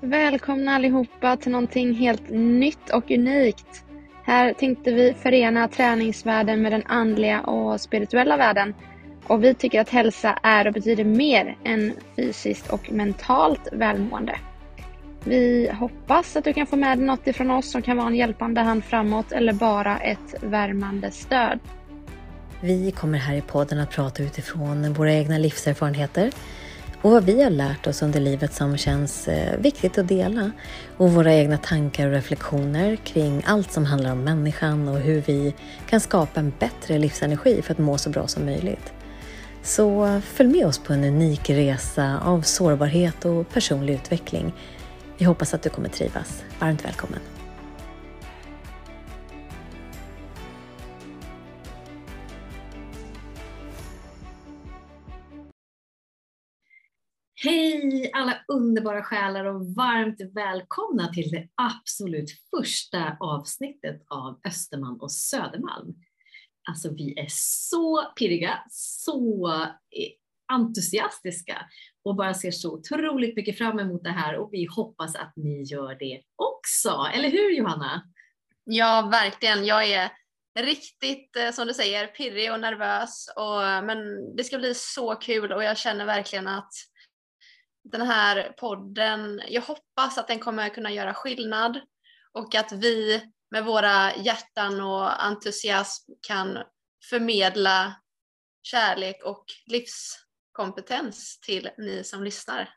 Välkomna allihopa till någonting helt nytt och unikt. Här tänkte vi förena träningsvärlden med den andliga och spirituella världen. Och vi tycker att hälsa är och betyder mer än fysiskt och mentalt välmående. Vi hoppas att du kan få med dig något ifrån oss som kan vara en hjälpande hand framåt eller bara ett värmande stöd. Vi kommer här i podden att prata utifrån våra egna livserfarenheter och vad vi har lärt oss under livet som känns eh, viktigt att dela och våra egna tankar och reflektioner kring allt som handlar om människan och hur vi kan skapa en bättre livsenergi för att må så bra som möjligt. Så eh, följ med oss på en unik resa av sårbarhet och personlig utveckling. Vi hoppas att du kommer trivas. Varmt välkommen! Hej alla underbara själar och varmt välkomna till det absolut första avsnittet av Österman och Södermalm. Alltså vi är så pirriga, så entusiastiska och bara ser så otroligt mycket fram emot det här och vi hoppas att ni gör det också. Eller hur Johanna? Ja, verkligen. Jag är riktigt, eh, som du säger, pirrig och nervös. Och, men det ska bli så kul och jag känner verkligen att den här podden, jag hoppas att den kommer kunna göra skillnad och att vi med våra hjärtan och entusiasm kan förmedla kärlek och livskompetens till ni som lyssnar.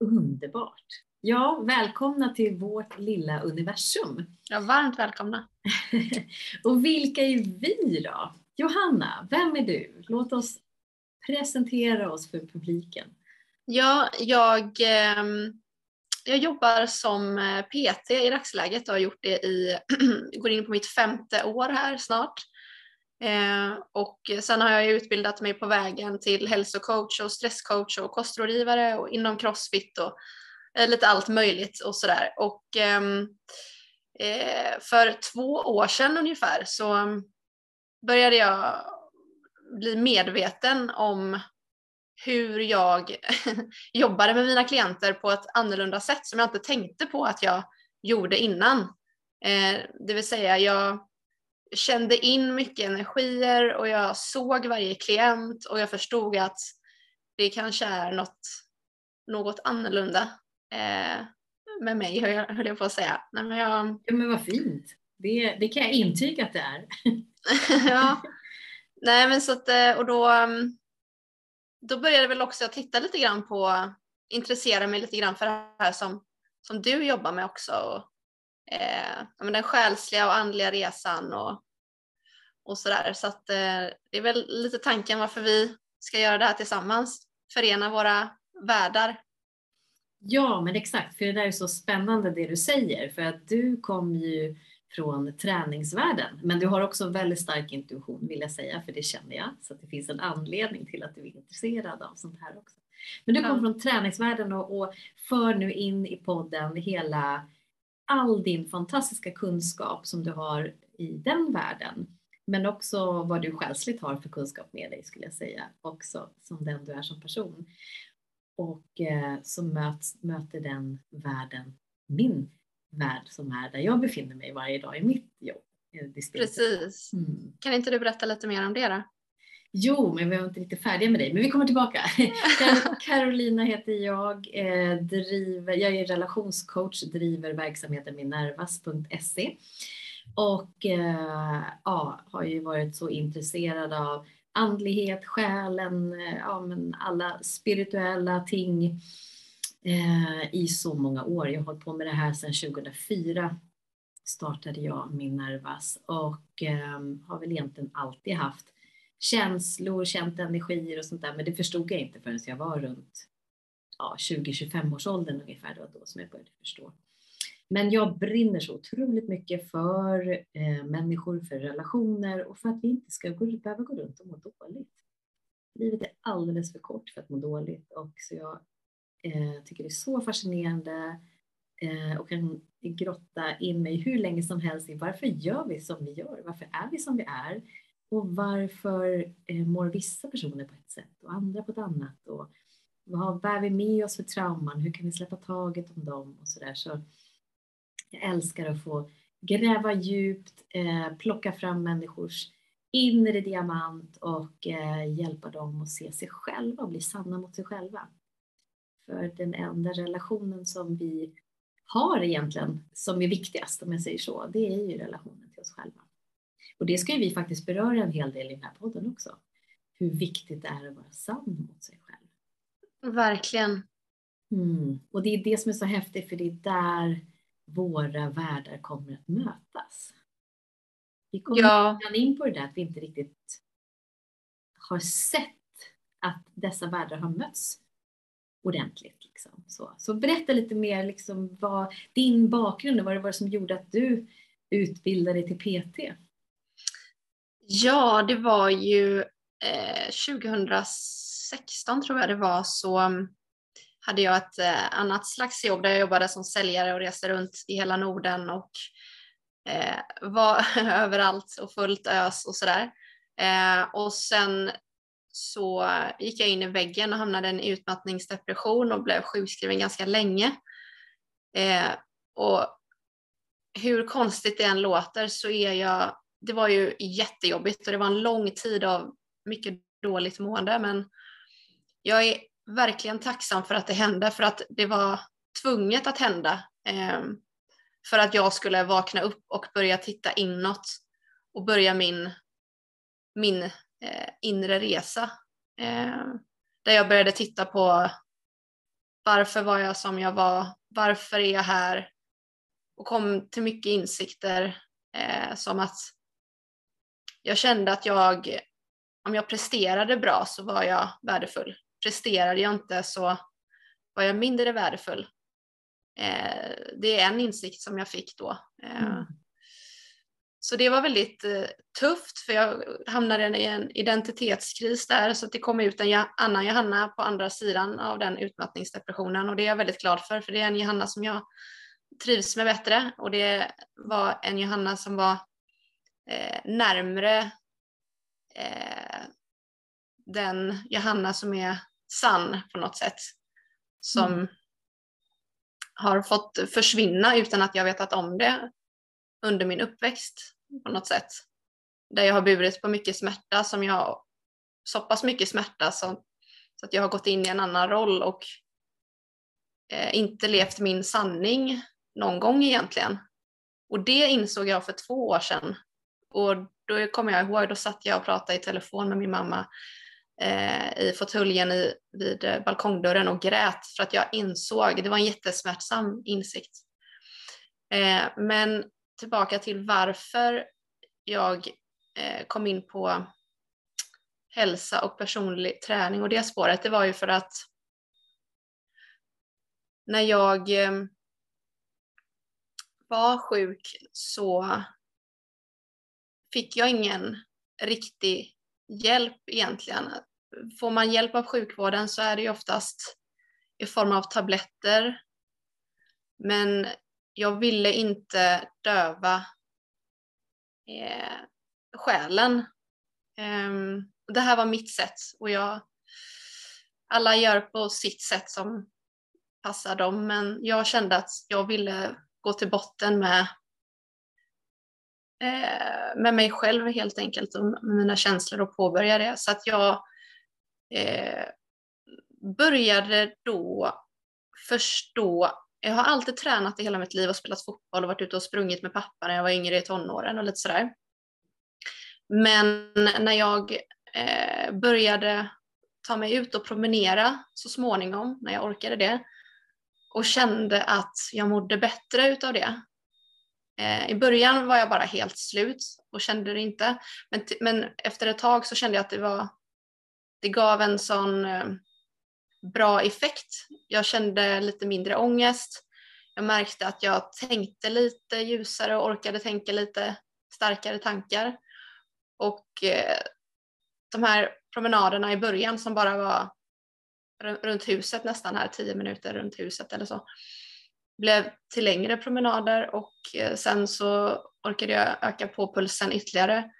Underbart! Ja, välkomna till vårt lilla universum. Ja, varmt välkomna. och vilka är vi då? Johanna, vem är du? Låt oss presentera oss för publiken. Ja, jag, ehm, jag jobbar som eh, PT i dagsläget och har gjort det i, går in på mitt femte år här snart. Eh, och sen har jag utbildat mig på vägen till hälsocoach och stresscoach och kostrådgivare och inom crossfit och eh, lite allt möjligt och sådär. Och ehm, för två år sedan ungefär så började jag bli medveten om hur jag jobbade med mina klienter på ett annorlunda sätt som jag inte tänkte på att jag gjorde innan. Eh, det vill säga jag kände in mycket energier och jag såg varje klient och jag förstod att det kanske är något, något annorlunda eh, med mig, höll jag på att säga. Nej, men jag... Ja men vad fint. Det, det kan jag intyga att det är. ja. Nej men så att, eh, och då mm, då började väl också jag titta lite grann på, intressera mig lite grann för det här som, som du jobbar med också. Och, eh, den själsliga och andliga resan och, och sådär. Så att eh, det är väl lite tanken varför vi ska göra det här tillsammans, förena våra världar. Ja, men exakt, för det där är så spännande det du säger, för att du kom ju från träningsvärlden. Men du har också väldigt stark intuition vill jag säga, för det känner jag. Så det finns en anledning till att du är intresserad av sånt här också. Men du kom ja. från träningsvärlden och, och för nu in i podden hela all din fantastiska kunskap som du har i den världen. Men också vad du själsligt har för kunskap med dig skulle jag säga, också som den du är som person. Och eh, så möts, möter den världen min värld som är där jag befinner mig varje dag i mitt jobb. Precis. Mm. Kan inte du berätta lite mer om det då? Jo, men vi var inte riktigt färdiga med dig, men vi kommer tillbaka. Carolina heter jag, eh, driver, jag är relationscoach, driver verksamheten minervas.se och eh, ja, har ju varit så intresserad av andlighet, själen, eh, ja, men alla spirituella ting eh, i så många år. Jag har hållit på med det här sedan 2004 startade jag min Nervas och eh, har väl egentligen alltid haft känslor, känt energier och sånt där, men det förstod jag inte förrän jag var runt ja, 20-25 års åldern ungefär. Det var då som jag började förstå. Men jag brinner så otroligt mycket för eh, människor, för relationer och för att vi inte ska gå, behöva gå runt och må dåligt. Livet är alldeles för kort för att må dåligt och så jag eh, tycker det är så fascinerande eh, och kan grotta in mig hur länge som helst i varför gör vi som vi gör? Varför är vi som vi är? Och varför eh, mår vissa personer på ett sätt och andra på ett annat? Och Vad bär vi med oss för trauman? Hur kan vi släppa taget om dem och sådär. Så jag älskar att få gräva djupt, eh, plocka fram människors inre diamant och eh, hjälpa dem att se sig själva och bli sanna mot sig själva. För den enda relationen som vi har egentligen, som är viktigast om jag säger så, det är ju relationen till oss själva. Och det ska ju vi faktiskt beröra en hel del i den här podden också. Hur viktigt det är att vara sann mot sig själv. Verkligen. Mm. Och det är det som är så häftigt, för det är där våra världar kommer att mötas. Vi kommer Ja. in på det där att vi inte riktigt har sett att dessa världar har mötts ordentligt. Liksom. Så, så berätta lite mer liksom vad din bakgrund och vad det var som gjorde att du utbildade dig till PT. Ja, det var ju eh, 2016 tror jag det var så mm, hade jag ett eh, annat slags jobb där jag jobbade som säljare och reste runt i hela Norden och eh, var överallt och fullt ös och sådär. Eh, och sen så gick jag in i väggen och hamnade i en utmattningsdepression och blev sjukskriven ganska länge. Eh, och hur konstigt det än låter så är jag, det var ju jättejobbigt och det var en lång tid av mycket dåligt mående men jag är verkligen tacksam för att det hände för att det var tvunget att hända eh, för att jag skulle vakna upp och börja titta inåt och börja min, min Eh, inre resa. Eh, där jag började titta på varför var jag som jag var, varför är jag här? Och kom till mycket insikter eh, som att jag kände att jag, om jag presterade bra så var jag värdefull. Presterade jag inte så var jag mindre värdefull. Eh, det är en insikt som jag fick då. Eh, Mm. Så det var väldigt eh, tufft för jag hamnade i en identitetskris där så att det kom ut en annan Johanna på andra sidan av den utmattningsdepressionen och det är jag väldigt glad för för det är en Johanna som jag trivs med bättre och det var en Johanna som var eh, närmre eh, den Johanna som är sann på något sätt. Som Mm. har fått försvinna utan att jag vetat om det under min uppväxt på något sätt. Där jag har burit på mycket smärta som jag, så pass mycket smärta så, så att jag har gått in i en annan roll och eh, inte levt min sanning någon gång egentligen. Och det insåg jag för två år sedan. Och då kommer jag ihåg, då satt jag och pratade i telefon med min mamma eh, i fåtöljen i, vid eh, balkongdörren och grät för att jag insåg, det var en jättesmärtsam insikt. Eh, men tillbaka till varför jag eh, kom in på hälsa och personlig träning och det spåret, det var ju för att när jag eh, var sjuk så fick jag ingen riktig hjälp egentligen. Får man hjälp av sjukvården så är det ju oftast i form av tabletter. Men jag ville inte döva eh, själen. Eh, det här var mitt sätt och jag, alla gör på sitt sätt som passar dem men jag kände att jag ville gå till botten med eh, med mig själv helt enkelt och med mina känslor och påbörja det. Så att jag eh, började då förstå, jag har alltid tränat i hela mitt liv och spelat fotboll och varit ute och sprungit med pappa när jag var yngre i tonåren och lite sådär. Men när jag eh, började ta mig ut och promenera så småningom, när jag orkade det, och kände att jag mådde bättre utav det, Eh, I början var jag bara helt slut och kände det inte. Men, men efter ett tag så kände jag att det var det gav en sån eh, bra effekt. Jag kände lite mindre ångest. Jag märkte att jag tänkte lite ljusare och orkade tänka lite starkare tankar. Och eh, de här promenaderna i början som bara var runt huset nästan här, tio minuter runt huset eller så blev till längre promenader och eh, sen så orkade jag öka på pulsen ytterligare.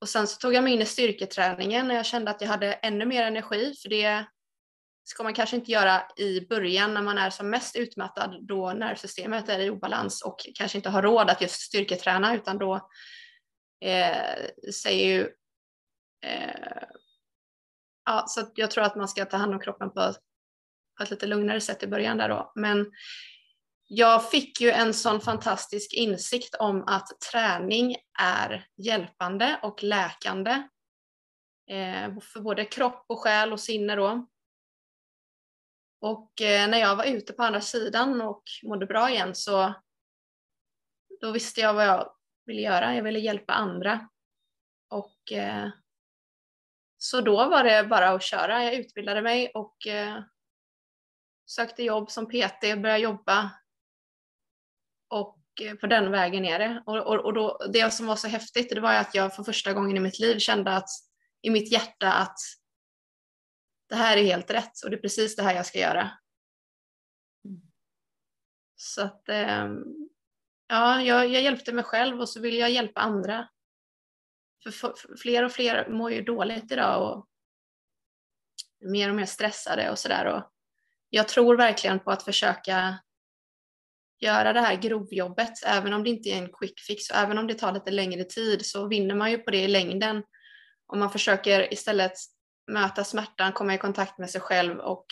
Och sen så tog jag mig in i styrketräningen när jag kände att jag hade ännu mer energi för det ska man kanske inte göra i början när man är som mest utmattad då nervsystemet är i obalans och kanske inte har råd att just styrketräna utan då eh, säger ju eh, ja, så jag tror att man ska ta hand om kroppen på, på ett lite lugnare sätt i början där då. Men jag fick ju en sån fantastisk insikt om att träning är hjälpande och läkande eh, för både kropp och själ och sinne då. Och eh, när jag var ute på andra sidan och mådde bra igen så då visste jag vad jag ville göra. Jag ville hjälpa andra. Och eh, så då var det bara att köra. Jag utbildade mig och eh, sökte jobb som PT, började jobba. Och på den vägen är det. Och, och, och då, det som var så häftigt det var att jag för första gången i mitt liv kände att i mitt hjärta att det här är helt rätt och det är precis det här jag ska göra. Mm. Så att ehm, ja, jag, jag hjälpte mig själv och så vill jag hjälpa andra. För, för fler och fler mår ju dåligt idag och mer och mer stressade och sådär. Jag tror verkligen på att försöka göra det här grovjobbet, även om det inte är en quick fix och även om det tar lite längre tid så vinner man ju på det i längden. Om man försöker istället möta smärtan, komma i kontakt med sig själv och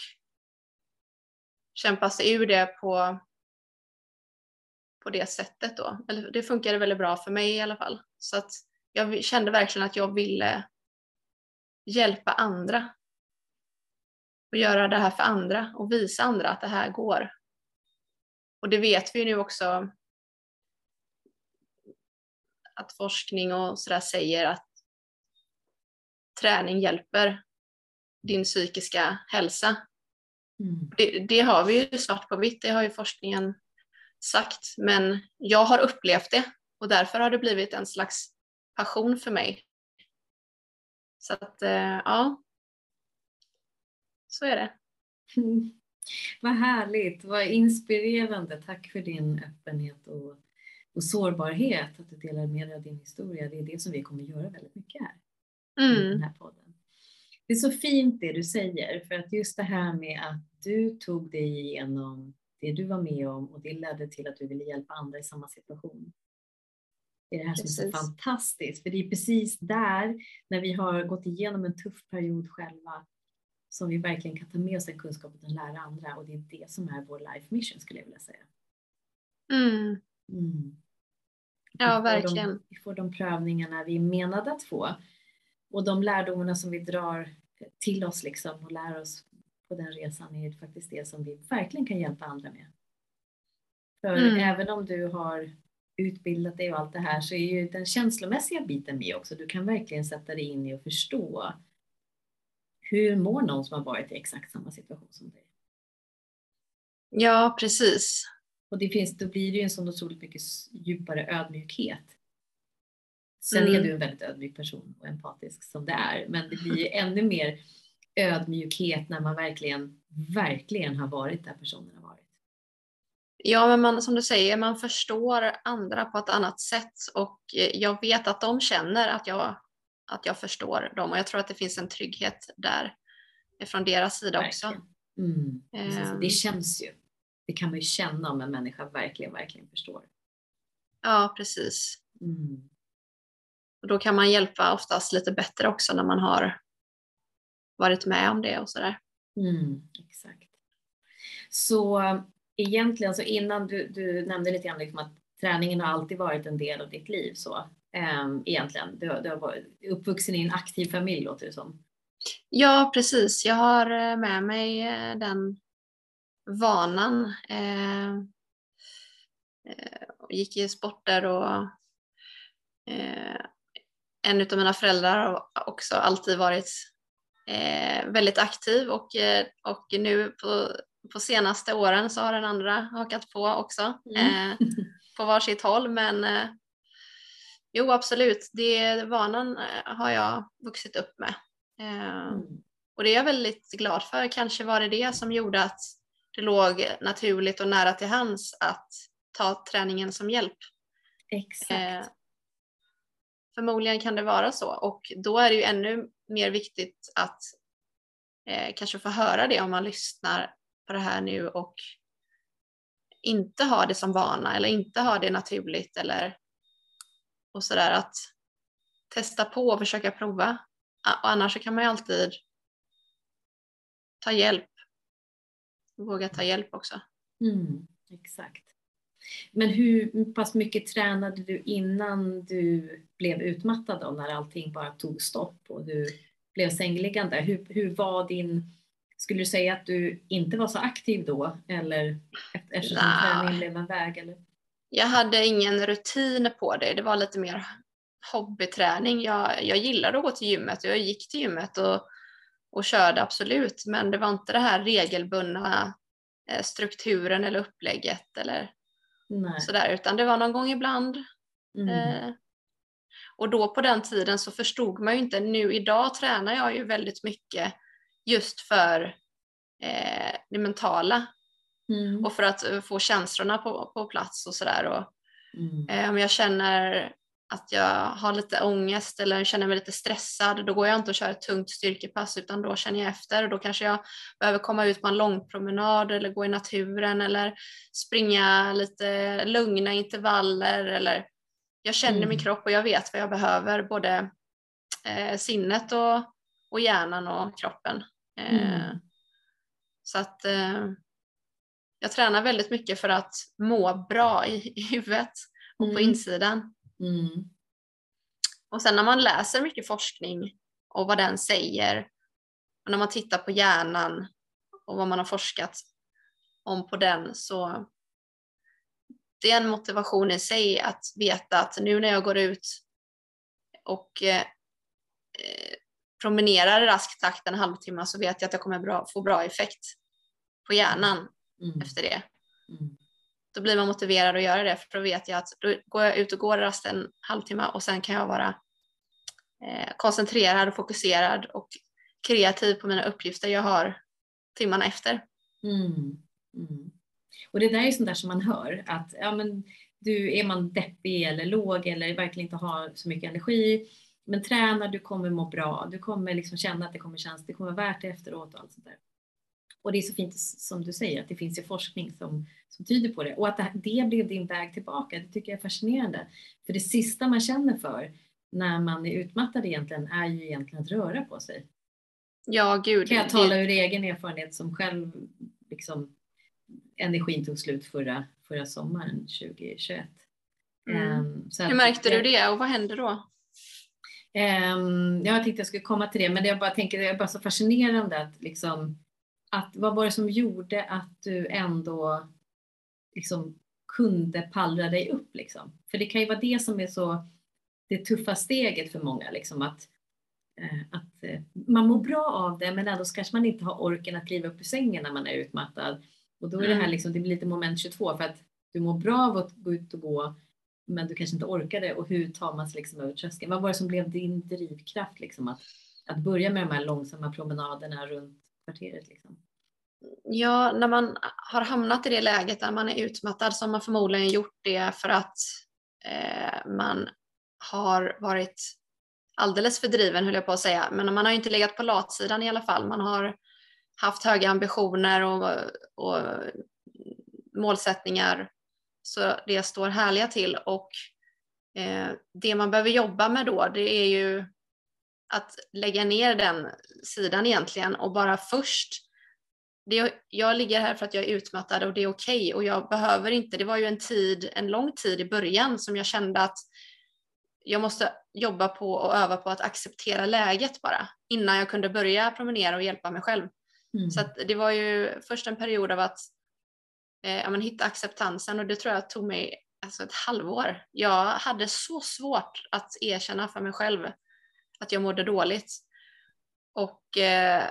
kämpa sig ur det på, på det sättet då. Eller det funkade väldigt bra för mig i alla fall. Så att jag kände verkligen att jag ville hjälpa andra. Och göra det här för andra och visa andra att det här går. Och det vet vi ju nu också att forskning och sådär säger att träning hjälper din psykiska hälsa. Mm. Det, det, har vi ju svart på vitt, det har ju forskningen sagt, men jag har upplevt det och därför har det blivit en slags passion för mig. Så att eh, ja, så är det. Mm. Vad härligt, vad inspirerande. Tack för din öppenhet och, och sårbarhet, att du delar med dig av din historia. Det är det som vi kommer göra väldigt mycket här mm. i den här podden. Det är så fint det du säger, för att just det här med att du tog dig igenom det du var med om och det ledde till att du ville hjälpa andra i samma situation. Det är det här precis. som är så fantastiskt, för det är precis där, när vi har gått igenom en tuff period själva, som vi verkligen kan ta med oss den kunskapen och lära andra och det är det som är vår life mission skulle jag vilja säga. Mm. Mm. Ja, verkligen. Vi får de prövningarna vi är menade att få och de lärdomarna som vi drar till oss liksom och lär oss på den resan är faktiskt det som vi verkligen kan hjälpa andra med. För mm. även om du har utbildat dig och allt det här så är ju den känslomässiga biten med också. Du kan verkligen sätta dig in i och förstå hur mår någon som har varit i exakt samma situation som dig? Ja, precis. Och det finns, då blir det ju en sån otroligt mycket djupare ödmjukhet. Sen mm. är du en väldigt ödmjuk person och empatisk som det är, men det blir ju ännu mer ödmjukhet när man verkligen, verkligen har varit där personen har varit. Ja, men man, som du säger, man förstår andra på ett annat sätt och jag vet att de känner att jag, att jag förstår dem och jag tror att det finns en trygghet där från deras sida verkligen. också. Mm. Um, det känns ju. Det kan man ju känna om en människa verkligen, verkligen förstår. Ja, precis. Mm. Och då kan man hjälpa oftast lite bättre också när man har varit med om det och sådär. Mm, exakt. Så egentligen så innan du, du nämnde lite grann liksom att träningen har alltid varit en del av ditt liv så ähm, egentligen. Du, du har varit uppvuxen i en aktiv familj låter det som. Ja, precis. Jag har eh, med mig eh, den vanan. Eh, eh, gick i sporter och eh, en av mina föräldrar har också alltid varit eh, väldigt aktiv och, eh, och nu på, på senaste åren så har den andra hakat på också mm. eh, på varsitt håll. Men eh, jo, absolut, det vanan eh, har jag vuxit upp med. Eh, mm. Och det är jag väldigt glad för. Kanske var det det som gjorde att det låg naturligt och nära till hands att ta träningen som hjälp. Exakt. Förmodligen kan det vara så och då är det ju ännu mer viktigt att eh, kanske få höra det om man lyssnar på det här nu och inte har det som vana eller inte har det naturligt eller och sådär att testa på och försöka prova. Och annars kan man ju alltid ta hjälp. Våga ta hjälp också. Mm, exakt. Men hur pass mycket tränade du innan du blev utmattad då, när allting bara tog stopp och du blev sängliggande? Hur, hur var din, skulle du säga att du inte var så aktiv då eller eftersom nah. träningen blev en väg? Eller? Jag hade ingen rutin på det, det var lite mer hobbyträning. Jag, jag gillade att gå till gymmet och jag gick till gymmet och, och körde absolut, men det var inte det här regelbundna eh, strukturen eller upplägget eller Nej. sådär, utan det var någon gång ibland. Mm. Eh, och då på den tiden så förstod man ju inte, nu idag tränar jag ju väldigt mycket just för eh, det mentala mm. och för att eh, få känslorna på, på plats och sådär. mm. eh, om jag känner att jag har lite ångest eller känner mig lite stressad, då går jag inte och kör ett tungt styrkepass utan då känner jag efter och då kanske jag behöver komma ut på en långpromenad eller gå i naturen eller springa lite lugna intervaller eller jag känner mm. min kropp och jag vet vad jag behöver, både eh, sinnet och, och hjärnan och kroppen. Eh, mm. Så att eh, jag tränar väldigt mycket för att må bra i, i huvudet och mm. på insidan. Mm. Och sen när man läser mycket forskning och vad den säger och när man tittar på hjärnan och vad man har forskat om på den så det är en motivation i sig att veta att nu när jag går ut och eh, eh, promenerar i rask takt en halvtimme så vet jag att jag kommer bra, få bra effekt på hjärnan mm. efter det. Mm. Då blir man motiverad att göra det för då vet jag att då går jag ut och går rast en halvtimme och sen kan jag vara eh, koncentrerad och fokuserad och kreativ på mina uppgifter jag har timmarna efter. Mm. mm. Och det där är sånt där som man hör att ja, men du, är man deppig eller låg eller verkligen inte har så mycket energi, men tränar du kommer må bra, du kommer liksom känna att det kommer kännas, det kommer vara värt det efteråt och allt sånt där. Och det är så fint som du säger att det finns ju forskning som, som tyder på det och att det, det blev din väg tillbaka. Det tycker jag är fascinerande. För det sista man känner för när man är utmattad egentligen är ju egentligen att röra på sig. Ja, gud. Kan jag tala ur egen erfarenhet som själv liksom energin tog slut förra, förra sommaren 2021. Mm. Um, Hur märkte du det och vad hände då? Um, jag tänkte jag skulle komma till det, men jag bara tänker det är bara så fascinerande att liksom att vad var det som gjorde att du ändå liksom kunde pallra dig upp liksom? För det kan ju vara det som är så det tuffa steget för många liksom att eh, att eh, man mår bra av det men ändå kanske man inte har orken att kliva upp ur sängen när man är utmattad och då är det här mm. liksom, det blir lite moment 22 för att du mår bra av att gå ut och gå men du kanske inte orkar det och hur tar man sig liksom över tröskeln? Vad var det som blev din drivkraft liksom att, att börja med de här långsamma promenaderna runt kvarteret? Liksom? Ja, när man har hamnat i det läget där man är utmattad så har man förmodligen gjort det för att eh, man har varit alldeles för driven höll jag på att säga, men man har inte legat på latsidan i alla fall. Man har haft höga ambitioner och, och målsättningar. Så det står härliga till. Och eh, det man behöver jobba med då det är ju att lägga ner den sidan egentligen och bara först det, jag ligger här för att jag är utmattad och det är okej okay, och jag behöver inte, det var ju en tid, en lång tid i början som jag kände att jag måste jobba på och öva på att acceptera läget bara innan jag kunde börja promenera och hjälpa mig själv. Mm. Så det var ju först en period av att eh, men, hitta acceptansen och det tror jag tog mig alltså, ett halvår. Jag hade så svårt att erkänna för mig själv att jag mådde dåligt. Och, eh,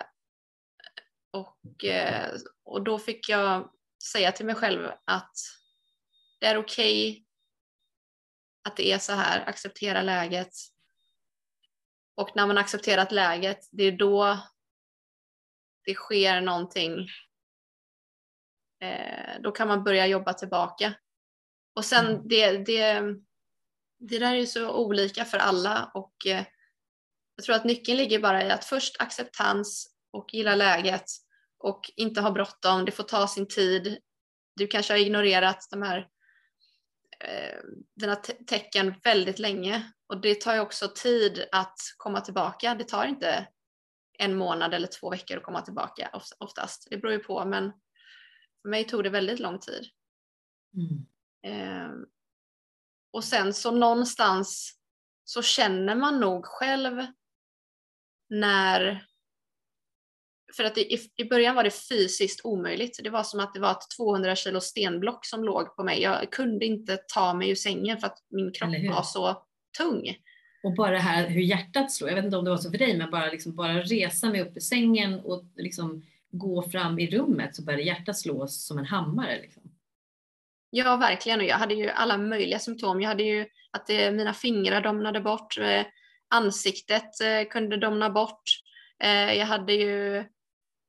och, eh, och då fick jag säga till mig själv att det är okej okay att det är så här, acceptera läget. Och när man accepterat läget, det är då det sker någonting, eh, då kan man börja jobba tillbaka. Och sen mm. det, det, det där är ju så olika för alla och eh, jag tror att nyckeln ligger bara i att först acceptans och gilla läget och inte ha bråttom. Det får ta sin tid. Du kanske har ignorerat de här eh, dina te tecken väldigt länge och det tar ju också tid att komma tillbaka. Det tar inte en månad eller två veckor att komma tillbaka oftast. Det beror ju på men för mig tog det väldigt lång tid. Mm. Eh, och sen så någonstans så känner man nog själv när för att i, i början var det fysiskt omöjligt. Det var som att det var ett 200 kilo stenblock som låg på mig. Jag kunde inte ta mig ur sängen för att min kropp var så tung. Och bara det här hur hjärtat slår, jag vet inte om det var så för dig, men bara, liksom, bara resa mig upp ur sängen och liksom gå fram i rummet så började hjärtat slå som en hammare. Liksom. Ja, verkligen. Och jag hade ju alla möjliga symptom. Jag hade ju att det, mina fingrar domnade bort, eh, ansiktet eh, kunde domna bort. Eh, jag hade ju,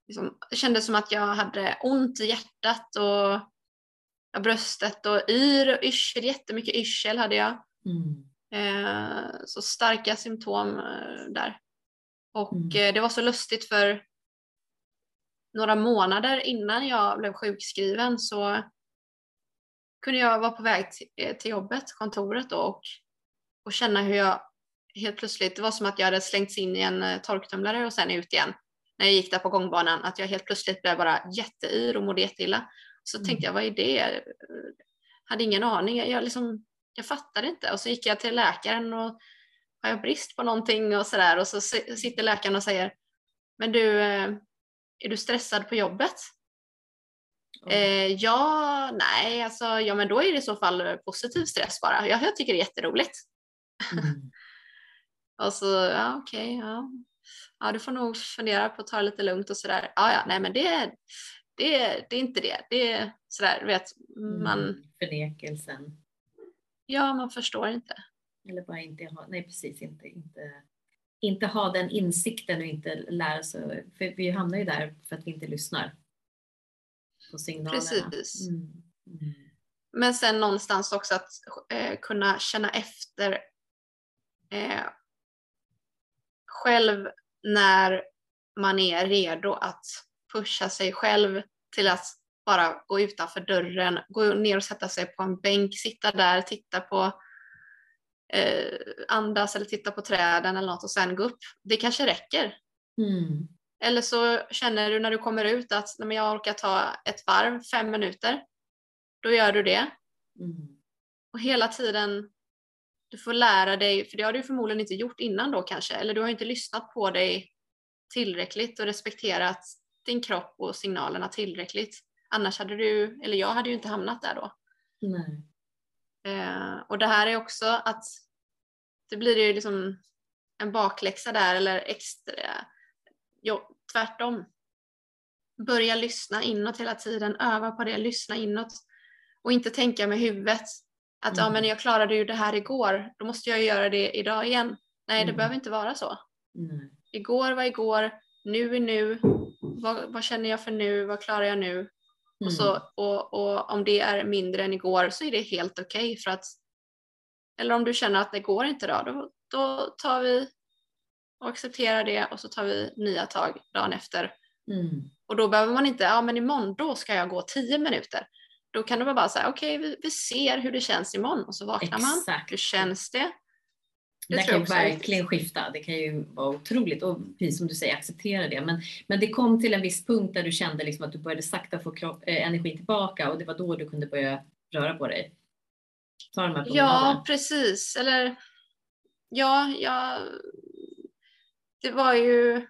liksom, det kändes som att jag hade ont i hjärtat och ja, bröstet och yr och yrsel, jättemycket yrsel hade jag. Mm. Så starka symptom där. Och mm. det var så lustigt för några månader innan jag blev sjukskriven så kunde jag vara på väg till, eh, till jobbet, kontoret då, och, och känna hur jag helt plötsligt, det var som att jag hade slängts in i en eh, torktumlare och sen ut igen när jag gick där på gångbanan, att jag helt plötsligt blev bara jätteyr och mådde jätteilla. Så mm. tänkte jag, vad är det? Jag hade ingen aning. Jag, liksom, jag fattade inte. Och så gick jag till läkaren och har jag brist på någonting och sådär. Och så sitter läkaren och säger, men du, eh, är du stressad på jobbet? Eh, ja, nej, alltså, ja men då är det i så fall positiv stress bara. Jag, jag tycker det är jätteroligt. Mm. och så, ja okej, okay, ja. Ja. du får nog fundera på att ta det lite lugnt och sådär. Ja, ja, nej men det, det, det är inte det. Det är sådär, vet man. Mm, förnekelsen. Ja, man förstår inte. Eller bara inte ha, nej precis, inte, inte, inte ha den insikten och inte lära sig. För vi hamnar ju där för att vi inte lyssnar på signalerna. Precis. Mm. Mm. Men sen någonstans också att eh, kunna känna efter eh, själv när man är redo att pusha sig själv till att bara gå utanför dörren, gå ner och sätta sig på en bänk, sitta där, titta på eh, andas eller titta på träden eller något och sen gå upp. Det kanske räcker. Mm. Eller så känner du när du kommer ut att när jag orkar ta ett varv, fem minuter. Då gör du det. Mm. Och hela tiden, du får lära dig, för det har du förmodligen inte gjort innan då kanske, eller du har inte lyssnat på dig tillräckligt och respekterat din kropp och signalerna tillräckligt. Annars hade du, eller jag hade ju inte hamnat där då. Nej. Eh, och det här är också att det blir ju liksom en bakläxa där eller extra jo, tvärtom. Börja lyssna inåt hela tiden, öva på det, lyssna inåt och inte tänka med huvudet att mm. ja, men jag klarade ju det här igår, då måste jag göra det idag igen. Nej, mm. det behöver inte vara så. Mm. Igår var igår, nu är nu, vad, vad, känner jag för nu, vad klarar jag nu? Och, så, mm. och, och, om det är mindre än igår så är det helt okej okay för att eller om du känner att det går inte då, då, då tar vi och accepterar det och så tar vi nya tag dagen efter. Mm. Och då behöver man inte, ja men imorgon då ska jag gå tio minuter. Då kan du bara säga, okej okay, vi, vi, ser hur det känns imorgon och så vaknar Exakt. man. Hur känns det? Det, det kan verkligen skifta. Det kan ju vara otroligt och precis som du säger acceptera det. Men, men det kom till en viss punkt där du kände liksom att du började sakta få kropp, äh, energin tillbaka och det var då du kunde börja röra på dig. Ta de här ja, precis. Eller ja, jag det var ju,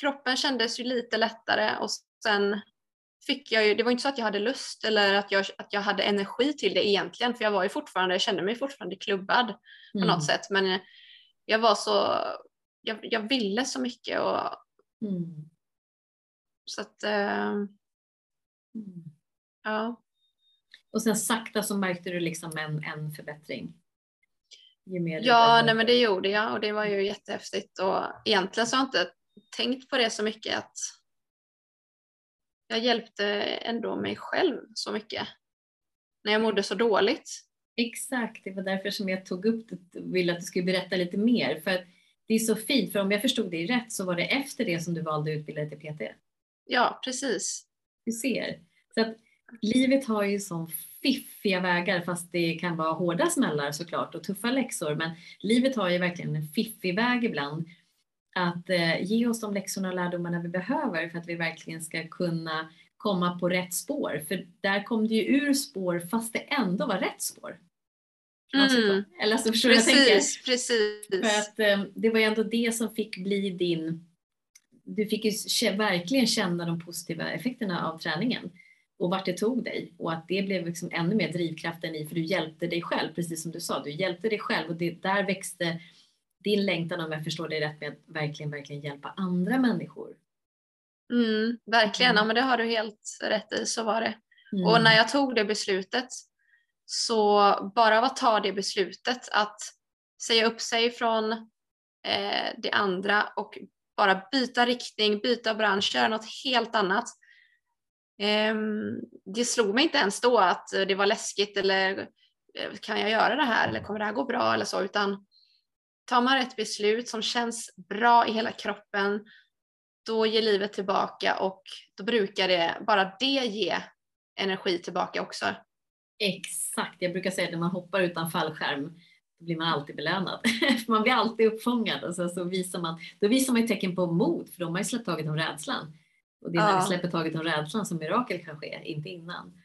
kroppen kändes ju lite lättare och sen fick jag ju, det var inte så att jag hade lust eller att jag, att jag hade energi till det egentligen, för jag var ju fortfarande, jag kände mig fortfarande klubbad på mm. något sätt, men jag var så, jag, jag ville så mycket och mm. så att, mm. ja. Och sen sakta så märkte du liksom en, en förbättring? ja, nej, men det gjorde jag och det var ju jättehäftigt och egentligen så har jag inte tänkt på det så mycket att jag hjälpte ändå mig själv så mycket när jag mådde så dåligt. Exakt, det var därför som jag tog upp det och ville att du skulle berätta lite mer. För att det är så fint, för om jag förstod dig rätt så var det efter det som du valde att utbilda dig till PT. Ja, precis. Du ser. Så att livet har ju så fiffiga vägar fast det kan vara hårda smällar såklart och tuffa läxor. Men livet har ju verkligen en fiffig väg ibland att eh, ge oss de läxorna och lärdomarna vi behöver för att vi verkligen ska kunna komma på rätt spår. För där kom det ju ur spår fast det ändå var rätt spår. Mm. Eller så förstår precis, jag tänker. Precis. För att eh, det var ju ändå det som fick bli din du fick ju verkligen känna de positiva effekterna av träningen och vart det tog dig och att det blev liksom ännu mer drivkraften i för du hjälpte dig själv, precis som du sa, du hjälpte dig själv och det, där växte din längtan om jag förstår dig rätt med att verkligen, verkligen hjälpa andra människor. Mm, verkligen, mm. ja men det har du helt rätt i, så var det. Mm. Och när jag tog det beslutet så bara av att ta det beslutet att säga upp sig från eh, det andra och bara byta riktning, byta bransch, göra något helt annat. Ehm, det slog mig inte ens då att det var läskigt eller eh, kan jag göra det här eller kommer det här gå bra eller så utan tar man rätt beslut som känns bra i hela kroppen då ger livet tillbaka och då brukar det, bara det ge energi tillbaka också. Exakt, jag brukar säga att när man hoppar utan fallskärm då blir man alltid belönad. man blir alltid uppfångad och så, så visar man, då visar man ju tecken på mod för då har ju släppt taget om rädslan. Och det är när ja. vi släpper taget om rädslan som mirakel kan ske, inte innan.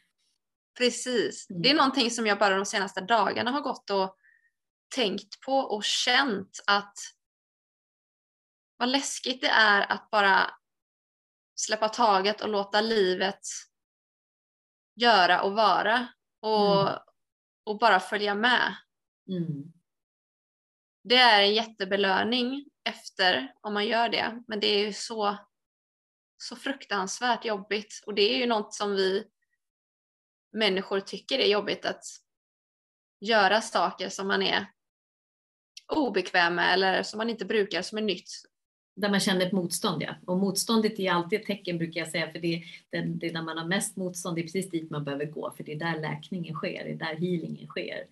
Precis. Mm. Det är någonting som jag bara de senaste dagarna har gått och tänkt på och känt att vad läskigt det är att bara släppa taget och låta livet göra och vara och, mm. och bara följa med. Mm. Det är en jättebelöning efter om man gör det men det är ju så så fruktansvärt jobbigt och det är ju något som vi människor tycker är jobbigt att göra saker som man är obekväm med eller som man inte brukar, som är nytt. Där man känner ett motstånd ja. Och motståndet är alltid ett tecken brukar jag säga för det, det, det när man har mest motstånd, det är precis dit man behöver gå för det är där läkningen sker, det är där healingen sker.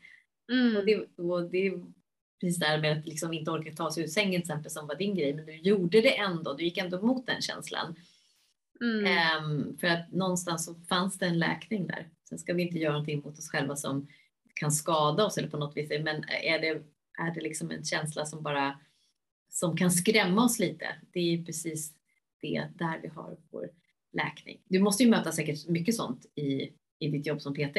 Mm. Och, det, och det är precis där med att liksom inte orka ta sig ur sängen till exempel som var din grej men du gjorde det ändå, du gick ändå mot den känslan. Mm. Um, för att någonstans så fanns det en läkning där. Sen ska vi inte göra någonting mot oss själva som kan skada oss eller på något vis. Men är det, är det liksom en känsla som bara som kan skrämma oss lite? Det är precis det där vi har vår läkning. Du måste ju möta säkert mycket sånt i, i ditt jobb som PT.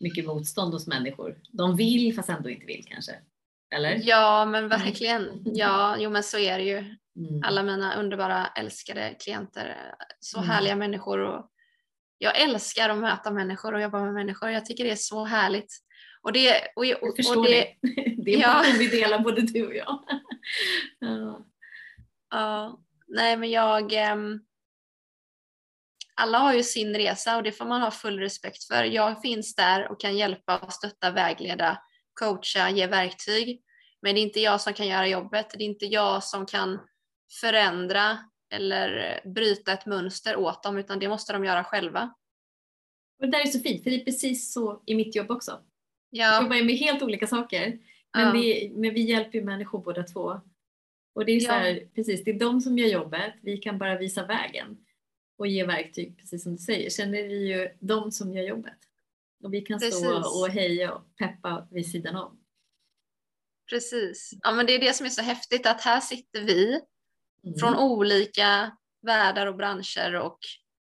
Mycket motstånd hos människor. De vill fast ändå inte vill kanske. Eller? Ja, men verkligen. Ja, jo men så är det ju. Mm. Alla mina underbara älskade klienter, så mm. härliga människor. Och jag älskar att möta människor och jobba med människor. Jag tycker det är så härligt. Och det, och, och, jag förstår och det. Det, det är ja. vi delar både du och jag. ja. ja. Nej men jag ähm, alla har ju sin resa och det får man ha full respekt för. Jag finns där och kan hjälpa, stötta, vägleda, coacha, ge verktyg. Men det är inte jag som kan göra jobbet. Det är inte jag som kan förändra eller bryta ett mönster åt dem utan det måste de göra själva. Och det där är så fint för det är precis så i mitt jobb också. Ja. Jag jobbar med helt olika saker men, ja. vi, men vi hjälper ju människor båda två. Och det är så här, precis, det är de som gör jobbet, vi kan bara visa vägen och ge verktyg precis som du säger. Sen är det ju de som gör jobbet. Och vi kan precis. stå och heja och peppa vid sidan om. Precis. Ja men det är det som är så häftigt att här sitter vi mm. från olika världar och branscher och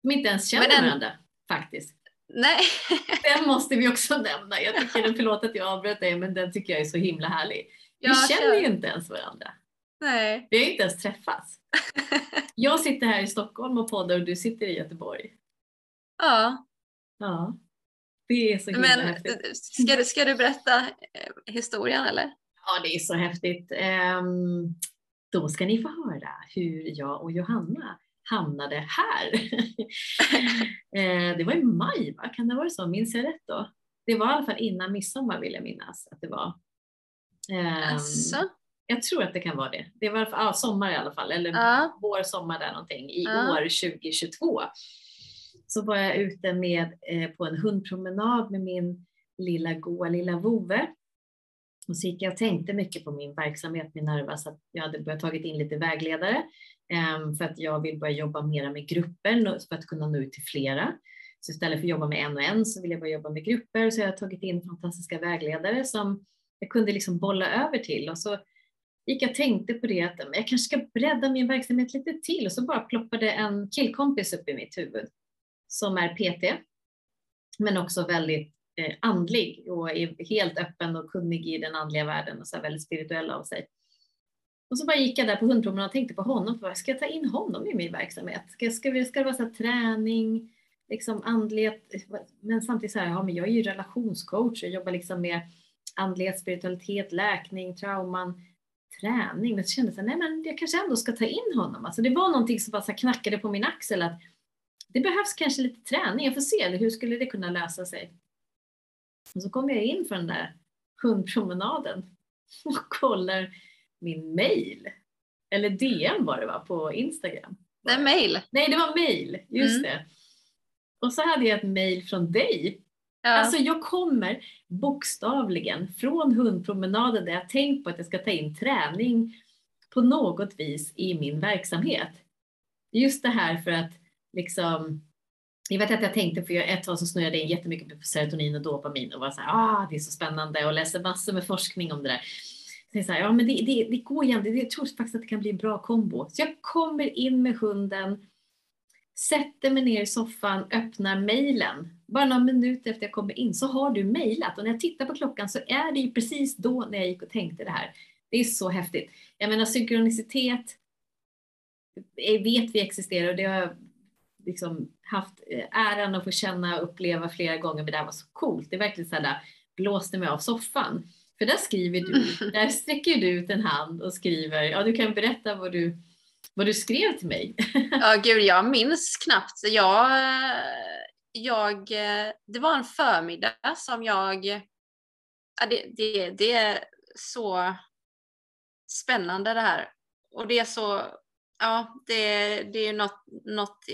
som inte ens känner den... varandra faktiskt. Nej. den måste vi också nämna. Jag tycker, förlåt att jag avbröt dig, men den tycker jag är så himla härlig. Vi jag känner ju inte ens varandra. Nej. Vi har inte ens träffats. Jag sitter här i Stockholm och poddar och du sitter i Göteborg. Ja. Ja. Det är så himla men, häftigt. Ska du, ska du berätta eh, historien eller? Ja, det är så häftigt. Um, då ska ni få höra hur jag och Johanna hamnade här. Eh, det var i maj, va? kan det vara så? Minns jag rätt då? Det var i alla fall innan midsommar vill jag minnas att det var. Um, Jag tror att det kan vara det. Det var ja, sommar i alla fall, eller ja. vår, sommar där någonting i ja. år 2022. Så var jag ute med, eh, på en hundpromenad med min lilla goa lilla vovve Och så gick jag och tänkte mycket på min verksamhet med Nerva så att jag hade börjat tagit in lite vägledare Ehm, för att jag vill börja jobba mera med grupper för att kunna nå ut till flera. Så istället för att jobba med en och en så vill jag börja jobba med grupper så jag har tagit in fantastiska vägledare som jag kunde liksom bolla över till och så gick jag och tänkte på det att jag kanske ska bredda min verksamhet lite till och så bara ploppade en killkompis upp i mitt huvud som är PT men också väldigt eh, andlig och är helt öppen och kunnig i den andliga världen och så väldigt spirituell av sig. Och så bara gick jag där på hundpromenaden och tänkte på honom. För ska jag ta in honom i min verksamhet? Ska, ska, ska det vara så träning, liksom andlighet? Men samtidigt så här, ja men jag är ju relationscoach och jobbar liksom med andlighet, spiritualitet, läkning, trauman, träning. Men så kände jag nej men jag kanske ändå ska ta in honom. Alltså det var någonting som bara så knackade på min axel att det behövs kanske lite träning. Jag får se hur skulle det kunna lösa sig. Och så kommer jag in för den där hundpromenaden och kollar min mail. Eller DM var det va, på Instagram? Nej, mail. Nej, det var mail, just mm. det. Och så hade jag ett mail från dig. Ja. Alltså jag kommer bokstavligen från hundpromenaden där jag tänkt på att jag ska ta in träning på något vis i min verksamhet. Just det här för att liksom jag vet att jag tänkte, för ett tag så snurrade jag in jättemycket på serotonin och dopamin och var så här, ah, det är så spännande och läste massor med forskning om det där säger så här, ja men det, det, det går igen, det, jag tror faktiskt att det kan bli en bra kombo. Så jag kommer in med hunden, sätter mig ner i soffan, öppnar mejlen. Bara några minuter efter jag kommer in så har du mejlat och när jag tittar på klockan så är det ju precis då när jag gick och tänkte det här. Det är så häftigt. Jag menar synkronicitet vet vi existerar och det har liksom haft eh, äran att få känna och uppleva flera gånger, men det här var så coolt. Det är verkligen så här, blåste mig av soffan. För där skriver du, där sträcker du ut en hand och skriver, ja du kan berätta vad du, vad du skrev till mig. Ja gud, jag minns knappt. Jag, jag, det var en förmiddag som jag, ja, det, det, det är så spännande det här. Och det är så Ja, det, det är ju något, något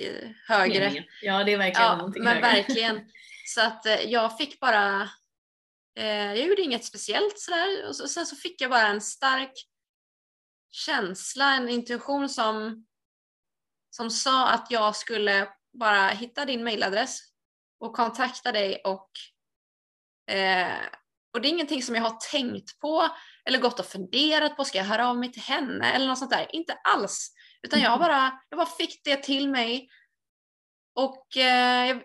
högre. Ja, det är verkligen ja, någonting men högre. verkligen. Så att eh, jag fick bara, jag gjorde inget speciellt sådär och så, sen så fick jag bara en stark känsla, en intuition som, som sa att jag skulle bara hitta din mailadress och kontakta dig och, eh, och det är ingenting som jag har tänkt på eller gått och funderat på, ska jag höra av mig till henne eller något sånt där? Inte alls. Utan jag mm. bara, jag bara fick det till mig. Och eh,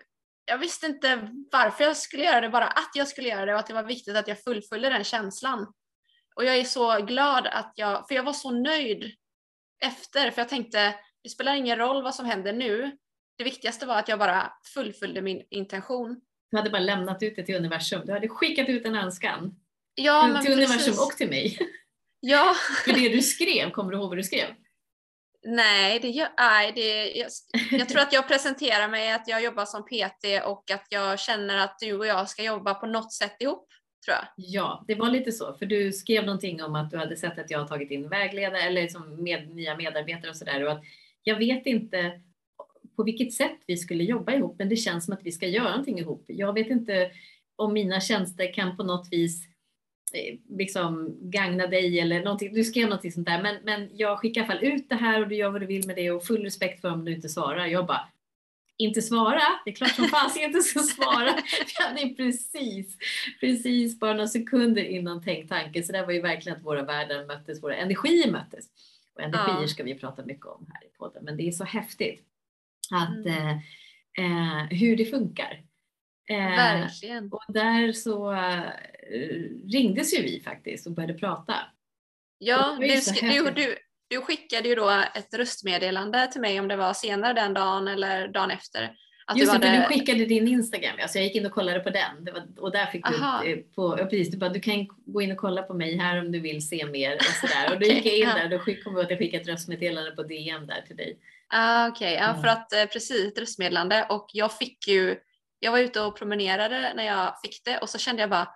jag, visste inte varför jag skulle göra det, bara att jag skulle göra det och att det var viktigt att jag fullföljde den känslan. Och jag är så glad att jag, för jag var så nöjd efter, för jag tänkte det spelar ingen roll vad som händer nu. Det viktigaste var att jag bara fullföljde min intention. Du hade bara lämnat ut det till universum. Du hade skickat ut en önskan. Ja, till, till universum och till mig. Ja. för det du skrev, kommer du ihåg vad du skrev? Nej, det gör, nej det, jag, jag, tror att jag presenterar mig att jag jobbar som PT och att jag känner att du och jag ska jobba på något sätt ihop. Tror jag. Ja, det var lite så, för du skrev någonting om att du hade sett att jag har tagit in vägledare eller liksom med, nya medarbetare och sådär. Jag vet inte på vilket sätt vi skulle jobba ihop, men det känns som att vi ska göra någonting ihop. Jag vet inte om mina tjänster kan på något vis liksom gagna dig eller någonting. Du skrev någonting sånt där. Men, men jag skickar i alla fall ut det här och du gör vad du vill med det och full respekt för om du inte svarar. Jag bara, inte svara? Det är klart som fas jag inte ska svara. Jag hade precis, precis bara några sekunder innan tänkt tanken. Så det var ju verkligen att våra världar möttes, våra energier möttes. Och energier ja. ska vi prata mycket om här i podden. Men det är så häftigt att mm. eh, eh, hur det funkar. Eh, Verkligen. Och där så uh, ringdes ju vi faktiskt och började prata. Ja, du, du, du, du, skickade ju då ett röstmeddelande till mig om det var senare den dagen eller dagen efter. Att Just det, för du skickade din Instagram, alltså jag gick in och kollade på den var, och där fick Aha. du, på, precis, du bara du kan gå in och kolla på mig här om du vill se mer och sådär. Och då gick jag in där och då kom jag att jag skickade ett röstmeddelande på DM där till dig. Ah, Okej, okay. ja, för att eh, precis ett röstmeddelande och jag fick ju jag var ute och promenerade när jag fick det och så kände jag bara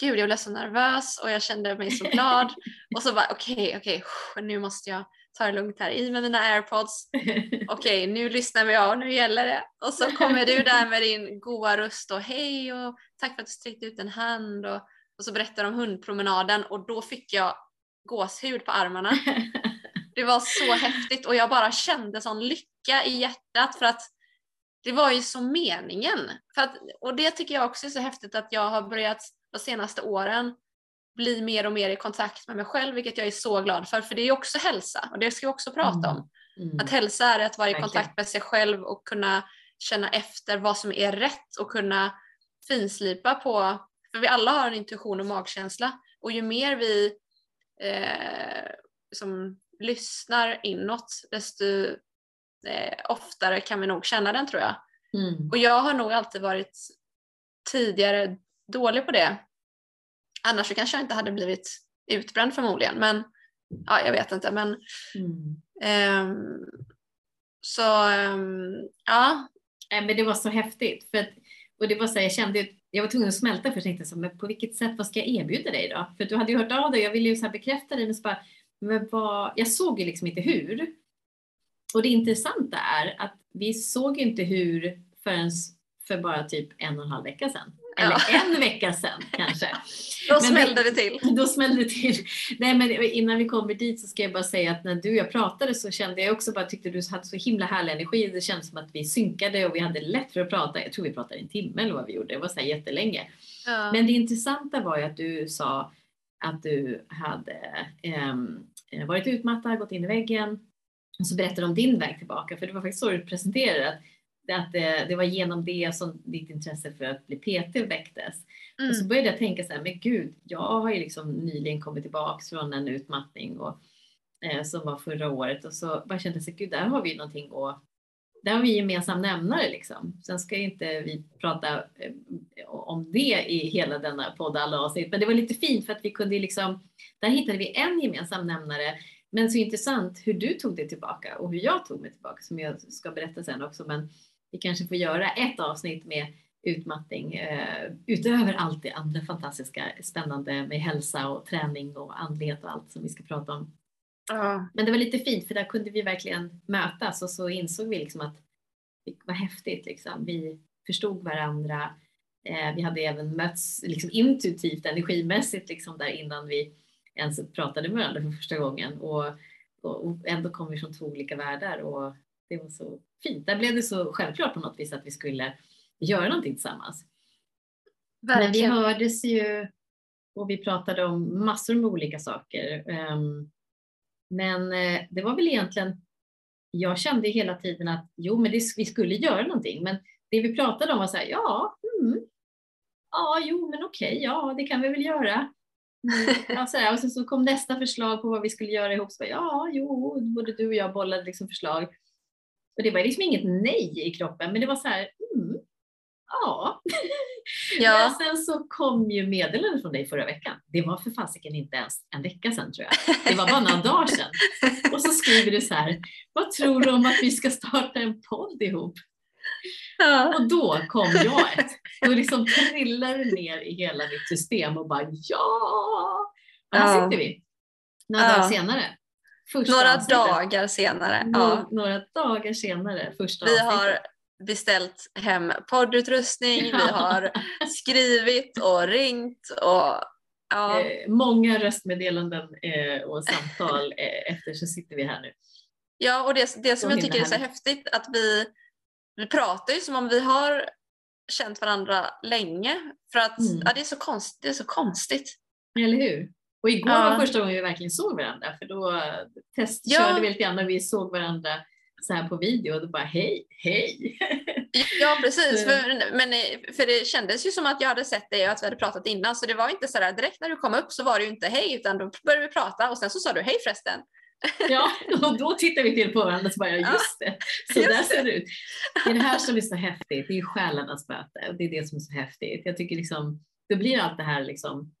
gud jag blev så nervös och jag kände mig så glad och så bara okej okay, okej okay, nu måste jag ta det lugnt här i med mina airpods. Okej okay, nu lyssnar vi av, nu gäller det. Och så kommer du där med din goa röst och hej och tack för att du sträckte ut en hand och och så berättade de om hundpromenaden och då fick jag gåshud på armarna. Det var så häftigt och jag bara kände sån lycka i hjärtat för att det var ju så meningen. För att, och det tycker jag också är så häftigt att jag har börjat de senaste åren bli mer och mer i kontakt med mig själv, vilket jag är så glad för, för det är också hälsa och det ska vi också prata om. Mm. Mm. Att hälsa är att vara i kontakt med sig själv och kunna känna efter vad som är rätt och kunna finslipa på, för vi alla har en intuition och magkänsla och ju mer vi eh, som lyssnar inåt desto eh, oftare kan vi nog känna den tror jag. Mm. Och jag har nog alltid varit tidigare dålig på det. Annars så kanske jag inte hade blivit utbränd förmodligen men ja, jag vet inte men Mm. ehm, så ehm, ja, men det var så häftigt. För att, och det var så här, jag kände jag var tvungen att smälta för jag tänkte så, men på vilket sätt, vad ska jag erbjuda dig då? För du hade ju hört av dig, jag ville ju så bekräfta dig, men så bara, men vad, jag såg ju liksom inte hur. Och det intressanta är att vi såg inte hur förrän för bara typ en och en halv vecka sedan. Eller Ja. en vecka sedan kanske. då Men smällde det till. Då smällde det till. Nej, men innan vi kommer dit så ska jag bara säga att när du och jag pratade så kände jag också bara tyckte du hade så himla härlig energi. Det kändes som att vi synkade och vi hade lätt för att prata. Jag tror vi pratade en timme eller vad vi gjorde. Det var så här jättelänge. Ja. Men det intressanta var ju att du sa att du hade ehm, varit utmattad, gått in i väggen och så berättade du om din väg tillbaka. För det var faktiskt så du presenterade att, att det, det var genom det som ditt intresse för att bli PT väcktes. Och så Mm. började jag tänka så här, men gud, jag har ju liksom nyligen kommit tillbaks från en utmattning och, eh, som var förra året och så bara kände jag gud, där har vi någonting att där har vi gemensam nämnare liksom. Sen ska inte vi prata eh, om det i hela denna podd alla avsnitt, men det var lite fint för att vi kunde liksom, där hittade vi en gemensam nämnare. Men så intressant hur du tog det tillbaka och hur jag tog mig tillbaka som jag ska berätta sen också. Men vi kanske får göra ett avsnitt med utmattning eh, utöver allt det andra fantastiska spännande med hälsa och träning och andlighet och allt som vi ska prata om. Ja. Men det var lite fint för där kunde vi verkligen mötas och så insåg vi liksom att det var häftigt. Liksom. Vi förstod varandra. Eh, vi hade även mötts liksom intuitivt, energimässigt liksom där innan vi ens pratade med varandra för första gången. Och, och, och ändå kom vi från två olika världar och det var så fint. Där blev det så självklart på något vis att vi skulle göra någonting tillsammans. Men vi Verkligen. hördes ju och vi pratade om massor med olika saker. Ehm, Men eh, det var väl egentligen, jag kände hela tiden att jo, men det, vi skulle göra någonting. Men det vi pratade om var så här, ja, mm, ja, jo, men okej, ja, det kan vi väl göra. Ja, så här, och sen så kom nästa förslag på vad vi skulle göra ihop. Så bara, ja, jo, både du och jag bollade liksom förslag. Och det var liksom inget nej i kroppen, men det var så här, mm, ja. Ja. Men sen så kom ju meddelandet från dig förra veckan. Det var för fasiken inte ens en vecka sedan tror jag. Det var bara några dagar sedan. Och så skriver du så här, vad tror du om att vi ska starta en podd ihop? Ja. Och då kom jag ett. Då liksom trillade ner i hela mitt system och bara ja! Här Ja. sitter vi. Några Ja. dagar senare. Första Några avsnittet. dagar senare. Ja. Nå- Några dagar senare. Första Vi avsnittet. har beställt hem poddutrustning, vi har skrivit och ringt och ja. Eh, många röstmeddelanden eh, och samtal eh, efter så sitter vi här nu. Ja, och det, det som jag tycker är så häftigt att vi, vi pratar ju som om vi har känt varandra länge. För att Mm. ja, det, är så konst, det är så konstigt. Eller hur? Och igår Ja. var första gången vi verkligen såg varandra för då eh, testkörde Ja. vi lite grann när vi såg varandra så här på video och då bara hej, hej. Ja precis, Så- för, men, eh, för det kändes ju som att jag hade sett dig och att vi hade pratat innan så det var inte sådär direkt när du kom upp så var det ju inte hej utan då började vi prata och sen så sa du hej förresten. Ja, och då tittar vi till på varandra och så bara ja, just det, så Just där ser det ut. Det är det här som är så häftigt, det är ju själarnas möte och det är det som är så häftigt. Jag tycker liksom, det blir allt det här liksom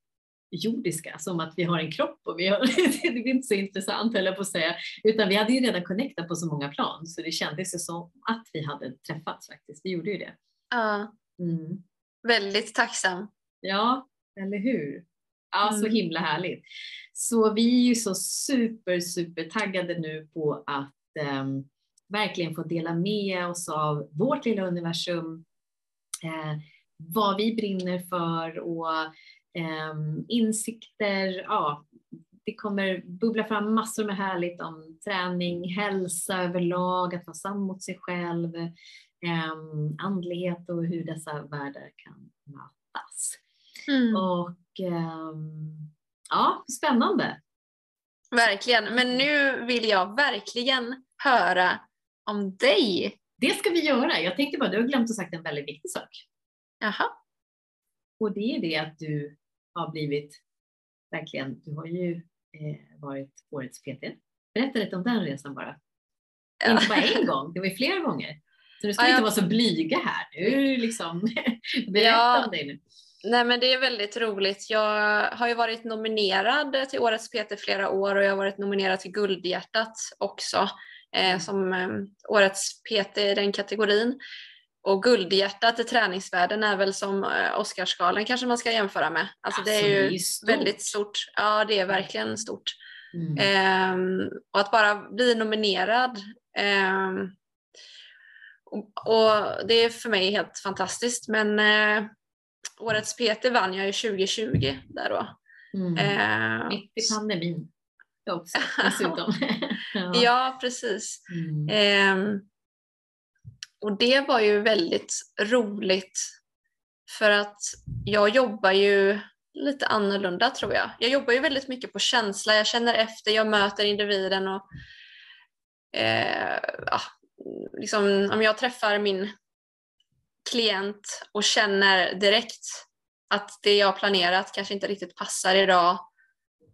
jordiska, som att vi har en kropp och vi har, det blir inte så intressant höll jag på att säga, utan vi hade ju redan connectat på så många plan så det kändes ju som att vi hade träffats faktiskt, vi gjorde ju det. Ja, Mm. väldigt tacksam. Ja, eller hur? Ja, så Mm. himla härligt. Så vi är ju så super, super taggade nu på att ehm, verkligen få dela med oss av vårt lilla universum, eh, vad vi brinner för och insikter, ja, det kommer bubbla fram massor med härligt om träning, hälsa överlag, att vara sann mot sig själv, eh, andlighet och hur dessa världar kan mötas. Mm. Och eh, ja, spännande. Verkligen, men nu vill jag verkligen höra om dig. Det ska vi göra. Jag tänkte bara, du har glömt att sagt en väldigt viktig sak. Jaha. Och det är det att du har blivit, verkligen, du har ju eh, varit årets PT. Berätta lite om den resan bara. Ja. Inte bara en gång, det var ju flera gånger. Så du ska ja, inte jag... vara så blyga här. Nu liksom, berätta ja. om dig nu. Nej men det är väldigt roligt. Jag har ju varit nominerad till Årets PT flera år och jag har varit nominerad till Guldhjärtat också eh, mm. som eh, Årets PT i den kategorin. Och Guldhjärtat i träningsvärlden är väl som eh, Oscarsgalan kanske man ska jämföra med. Alltså, alltså det är ju det är väldigt stort. Ja det är verkligen stort. Mm. Eh, och att bara bli nominerad ehm, och, och, det är för mig helt fantastiskt men eh, årets PT vann jag ju 2020 där då. Mm. Eh, Mitt i pandemin också dessutom. ja. ja. precis. Mm. Eh, och det var ju väldigt roligt för att jag jobbar ju lite annorlunda tror jag. Jag jobbar ju väldigt mycket på känsla, jag känner efter, jag möter individen och eh, ja, liksom, om jag träffar min klient och känner direkt att det jag planerat kanske inte riktigt passar idag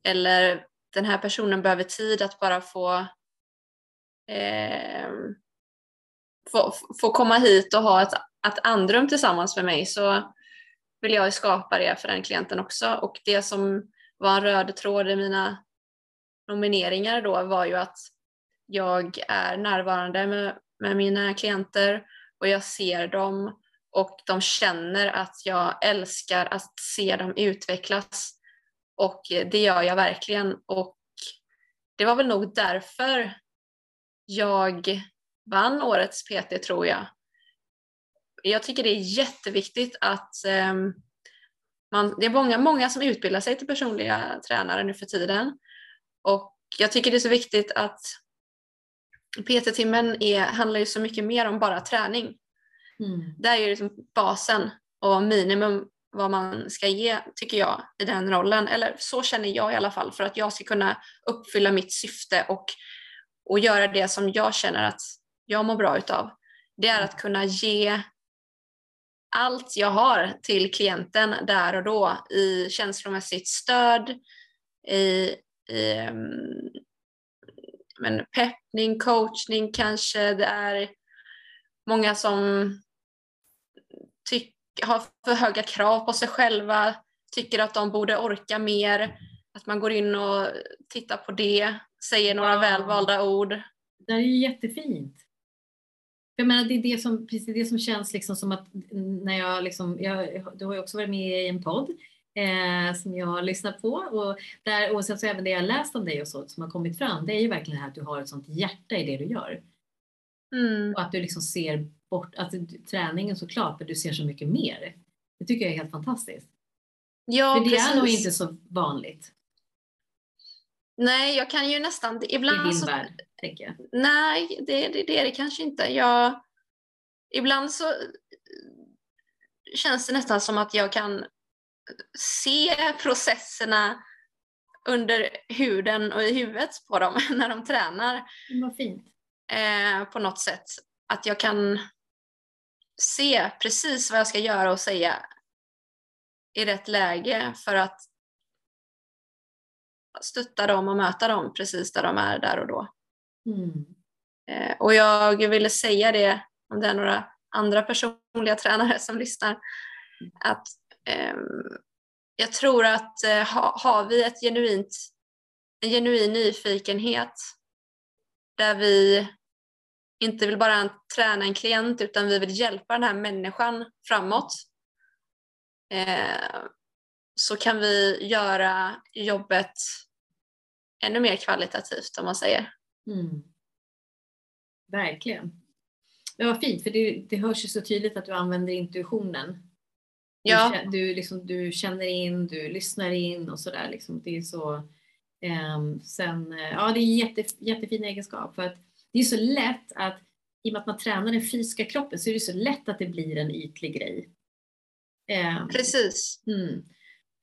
eller den här personen behöver tid att bara få, eh, få, få komma hit och ha ett, ett andrum tillsammans med mig så vill jag skapa det för den klienten också. Och det som var en röd tråd i mina nomineringar då var ju att jag är närvarande med, med mina klienter och jag ser dem och de känner att jag älskar att se dem utvecklas. Och det gör jag verkligen. Och det var väl nog därför jag vann årets PT tror jag. Jag tycker det är jätteviktigt att um, man, det är många, många som utbildar sig till personliga tränare nu för tiden. Och jag tycker det är så viktigt att PT-timmen handlar ju så mycket mer om bara träning. Mm. Det är ju liksom basen och minimum vad man ska ge, tycker jag, i den rollen. Eller så känner jag i alla fall, för att jag ska kunna uppfylla mitt syfte och, och göra det som jag känner att jag mår bra utav. Det är att kunna ge allt jag har till klienten där och då i känslomässigt stöd, i, i um, men peppning, coachning kanske. Det är många som tyck, har för höga krav på sig själva, tycker att de borde orka mer, att man går in och tittar på det, säger några välvalda ord. Det är ju jättefint. Jag menar, det är det som, precis det som känns liksom som att när jag liksom, jag, du har ju också varit med i en podd eh, som jag har lyssnat på och där, och sen så även det jag läst om dig och så som har kommit fram, det är ju verkligen det här att du har ett sånt hjärta i det du gör. Mm. Och att du liksom ser bort, alltså träningen såklart, men du ser så mycket mer. Det tycker jag är helt fantastiskt. Ja, För det precis. är nog inte så vanligt. Nej, jag kan ju nästan, ibland I din så, värld, tänker jag. Nej, det, det, det är det kanske inte. Jag, ibland så känns det nästan som att jag kan se processerna under huden och i huvudet på dem när de tränar. Vad fint. Eh, på något sätt. Att jag kan se precis vad jag ska göra och säga i rätt läge för att stötta dem och möta dem precis där de är där och då. Mm. Eh, och jag ville säga det, om det är några andra personliga tränare som lyssnar, att eh, jag tror att eh, ha, har vi ett genuint, en genuin nyfikenhet där vi inte vill bara träna en klient utan vi vill hjälpa den här människan framåt eh, så kan vi göra jobbet ännu mer kvalitativt om man säger. Mm. Verkligen. Det var fint för det, det hörs ju så tydligt att du använder intuitionen Ja. Du, du, liksom, du känner in, du lyssnar in och sådär. Liksom. Det är så. Um, sen, ja, det är en jätte, jättefin egenskap för att det är så lätt att i och med att man tränar den fysiska kroppen så är det så lätt att det blir en ytlig grej. Um, Precis. Mm.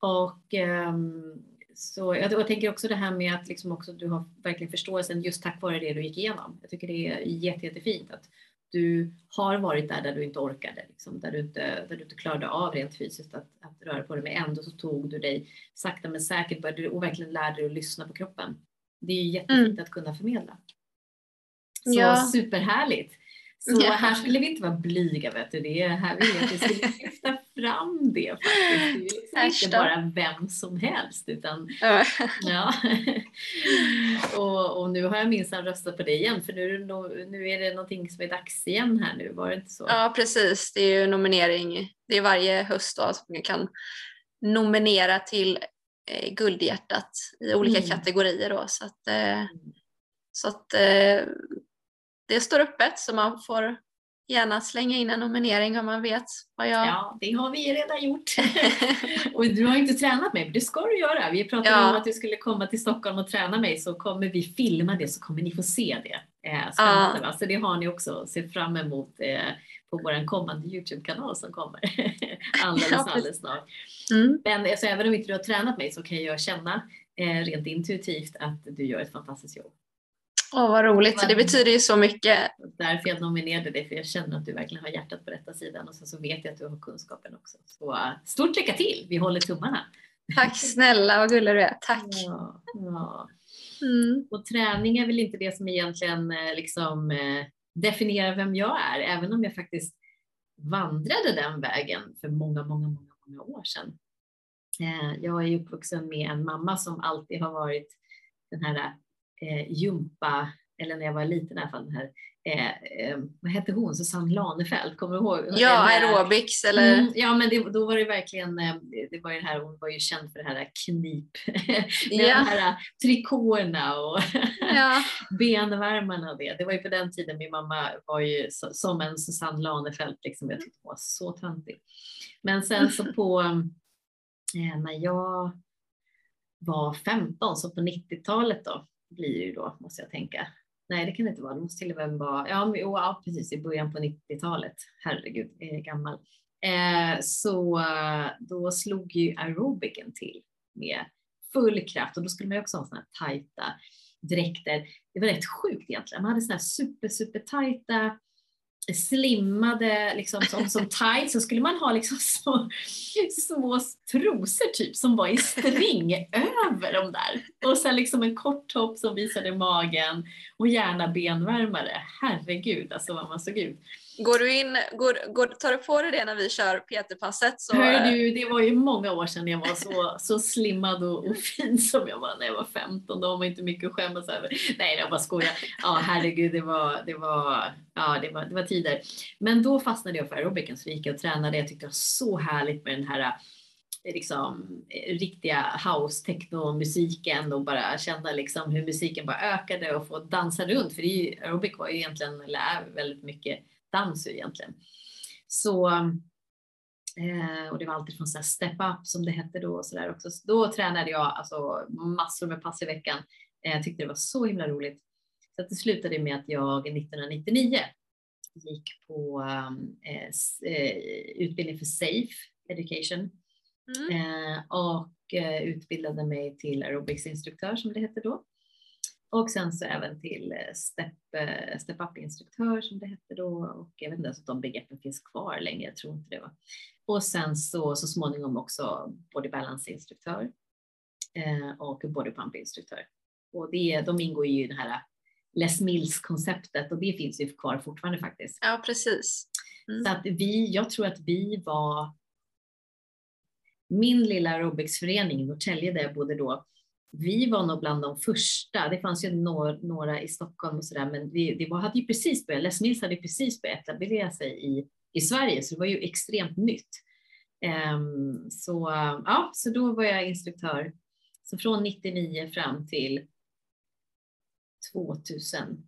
Och um, så jag, jag, tänker också det här med att liksom också du har verkligen förståelsen just tack vare det du gick igenom. Jag tycker det är jätte, jättefint att du har varit där där du inte orkade, liksom, där, du inte, där du inte klarade av rent fysiskt att, att röra på dig, men ändå så tog du dig sakta men säkert började, och verkligen lärde dig att lyssna på kroppen. Det är jättefint mm. att kunna förmedla. Så ja. superhärligt. Så ja. här skulle vi inte vara blyga, vet du. Det är här vi skulle lyfta fram det faktiskt. Det är liksom inte bara vem som helst utan ja. och, och, nu har jag minsann röstat på dig igen för nu, nu är det någonting som är dags igen här nu, var det inte så? Ja precis, det är ju nominering, det är varje höst då som man kan nominera till eh, Guldhjärtat i olika mm. kategorier då så att, eh, mm. så att eh, det står öppet så man får gärna slänga in en nominering om man vet vad jag... Ja, det har vi redan gjort. och du har inte tränat mig, men det ska du göra. Vi pratade ja. om att du skulle komma till Stockholm och träna mig så kommer vi filma det så kommer ni få se det. Eh, spännande ja. Så det har ni också se fram emot eh, på vår kommande Youtube-kanal som kommer alldeles, ja, alldeles snart. Mm. Men alltså, även om inte du har tränat mig så kan jag känna eh, rent intuitivt att du gör ett fantastiskt jobb. Åh, vad roligt. Det betyder ju så mycket. Därför jag nominerade dig, för jag känner att du verkligen har hjärtat på rätta sidan och sen så vet jag att du har kunskapen också. Så uh, stort lycka till! Vi håller tummarna. Tack snälla, vad gullig du är. Tack! Ja, ja. Mm. Och träning är väl inte det som egentligen eh, liksom eh, definierar vem jag är, även om jag faktiskt vandrade den vägen för många, många, många, många år sedan. Jag är uppvuxen med en mamma som alltid har varit den här eh, jumpa, eller när jag var liten i alla fall, den här Eh, eh, vad hette hon, Susanne Lanefelt, kommer du ihåg? Ja, aerobics eller? Mm, ja, men det, då var det verkligen, eh, det var ju det här, hon var ju känd för det här knip, med ja. de här trikåerna och ja. benvärmarna och det. Det var ju på den tiden min mamma var ju så, som en Susanne Lanefelt, liksom, jag tyckte hon var så töntig. Men sen så på, eh, när jag var 15, så på 90-talet då, blir det ju då, måste jag tänka. Nej, det kan det inte vara. Det måste till och med vara, ja, men, ja precis i början på 90-talet. Herregud, jag är gammal. Eh, så då slog ju aerobiken till med full kraft och då skulle man ju också ha sådana här tajta dräkter. Det var rätt sjukt egentligen. Man hade sådana här super, super tajta slimmade liksom som, som tights så skulle man ha liksom så, små trosor typ som var i string över de där. Och sen liksom en kort topp som visade magen och gärna benvärmare. Herregud alltså vad man såg ut. Går du in, går, går, tar du på dig det när vi kör PT-passet? Så... Hör du, det var ju många år sedan jag var så, så slimmad och, och fin som jag var när jag var 15. Då var man inte mycket att skämmas över. Nej, jag bara skojar. Ja, herregud, det var, det var, ja, det var, det var tider. Men då fastnade jag för aerobiken så gick jag och tränade. Jag tyckte det var så härligt med den här eh, liksom, eh, riktiga house techno musiken och bara känna liksom hur musiken bara ökade och få dansa runt. För det är ju, aerobic var ju egentligen, eller är väldigt mycket dans egentligen. Så, eh, och det var alltid från så step up som det hette då och så där också. Så då tränade jag alltså massor med pass i veckan. Eh, jag tyckte det var så himla roligt. Så att det slutade med att jag 1999 gick på eh, eh, utbildning för Safe Education mm. eh, och eh, utbildade mig till aerobicsinstruktör som det hette då. Och sen så även till eh, step, eh, step up-instruktör som det hette då och jag vet inte ens om de begreppen finns kvar längre, jag tror inte det. var. Och sen så, så småningom också body balance-instruktör eh, och body pump-instruktör. Och det, de ingår ju i det här Les Mills-konceptet och det finns ju kvar fortfarande faktiskt. Ja, precis. Mm. Så att vi, jag tror att vi var min lilla aerobicsförening i Norrtälje där jag bodde då, vi var nog bland de första. Det fanns ju några, några i Stockholm och sådär, men vi, det var, hade ju precis börjat, Les Mills hade precis börjat etablera sig i, i Sverige, så det var ju extremt nytt. Um, så, ja, så då var jag instruktör. Så från 99 fram till 2004,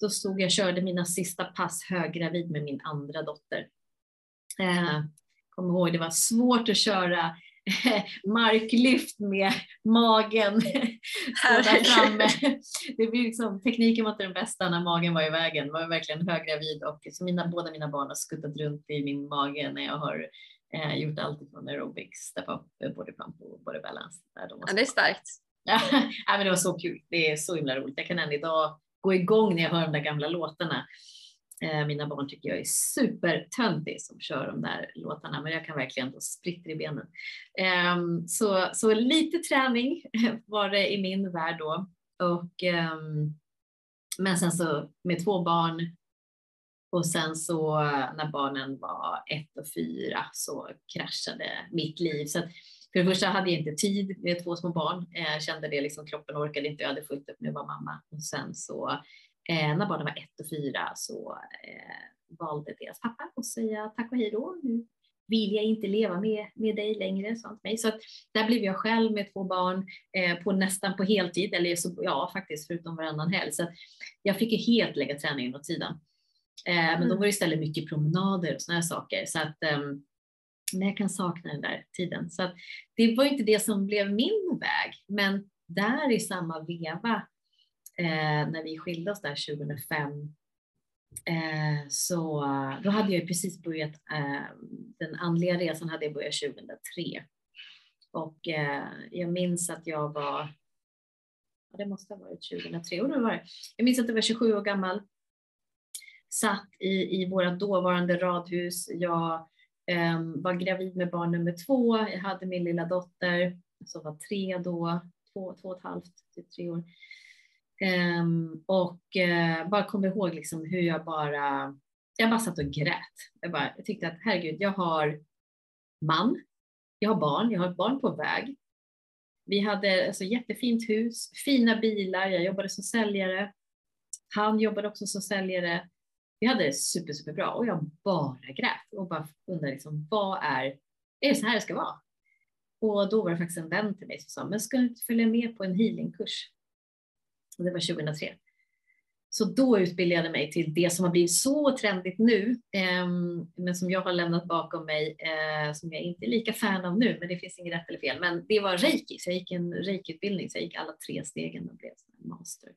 då stod jag och körde mina sista pass höggravid med min andra dotter. Uh, kommer ihåg det var svårt att köra marklyft med magen framme. Det blir liksom, tekniken var inte den bästa när magen var i vägen. Det var verkligen höggravid och så mina, båda mina barn har skuttat runt i min mage när jag har eh, gjort allt från aerobics, step up, body pump och body balance. ja, det är starkt. ja, men det var så kul. Det är så himla roligt. Jag kan än idag gå igång när jag hör de där gamla låtarna. Eh, mina barn tycker jag är supertöntig som kör de där låtarna, men jag kan verkligen då spritter i benen. Ehm, så, så lite träning var det i min värld då. Och, ehm, men sen så med två barn och sen så när barnen var ett och fyra så kraschade mitt liv. Så för det första hade jag inte tid med två små barn. Jag kände det liksom, kroppen orkade inte, jag hade fullt upp med att vara mamma. Och sen så Eh, när barnen var ett och fyra så eh, valde deras pappa att säga tack och hej då. Nu vill jag inte leva med, med dig längre, sa mig. Så att där blev jag själv med två barn eh, på nästan på heltid, eller så, ja faktiskt förutom varannan helg. Så jag fick ju helt lägga träningen åt sidan. Eh, men mm. då var det istället mycket promenader och sådana här saker. Så att, um, men jag kan sakna den där tiden. Så att det var inte det som blev min väg, men där i samma veva eh, när vi skilde oss där 2005 eh, så då hade jag precis börjat, eh, den andliga resan hade jag börjat 2003. Och eh, jag minns att jag var, ja, det måste ha varit 2003, och det var det. Jag minns att jag var 27 år gammal, satt i, i våra dåvarande radhus. Jag Ehm, var gravid med barn nummer två. Jag hade min lilla dotter som var tre då, två, två och ett halvt till tre år. Um, och uh, bara kom ihåg liksom hur jag bara, jag bara satt och grät. Jag, bara, jag tyckte att herregud, jag har man, jag har barn, jag har ett barn på väg. Vi hade alltså jättefint hus, fina bilar, jag jobbade som säljare. Han jobbade också som säljare. Vi hade det super, super bra och jag bara grät och bara undrade liksom, vad är, är det så här det ska vara? Och då var det faktiskt en vän till mig som sa, men ska du inte följa med på en healingkurs? och det var 2003. Så då utbildade jag mig till det som har blivit så trendigt nu, eh, men som jag har lämnat bakom mig, eh, som jag inte är lika fan av nu, men det finns inget rätt eller fel. Men det var reiki, så jag gick en reiki-utbildning, så jag gick alla tre stegen och blev master.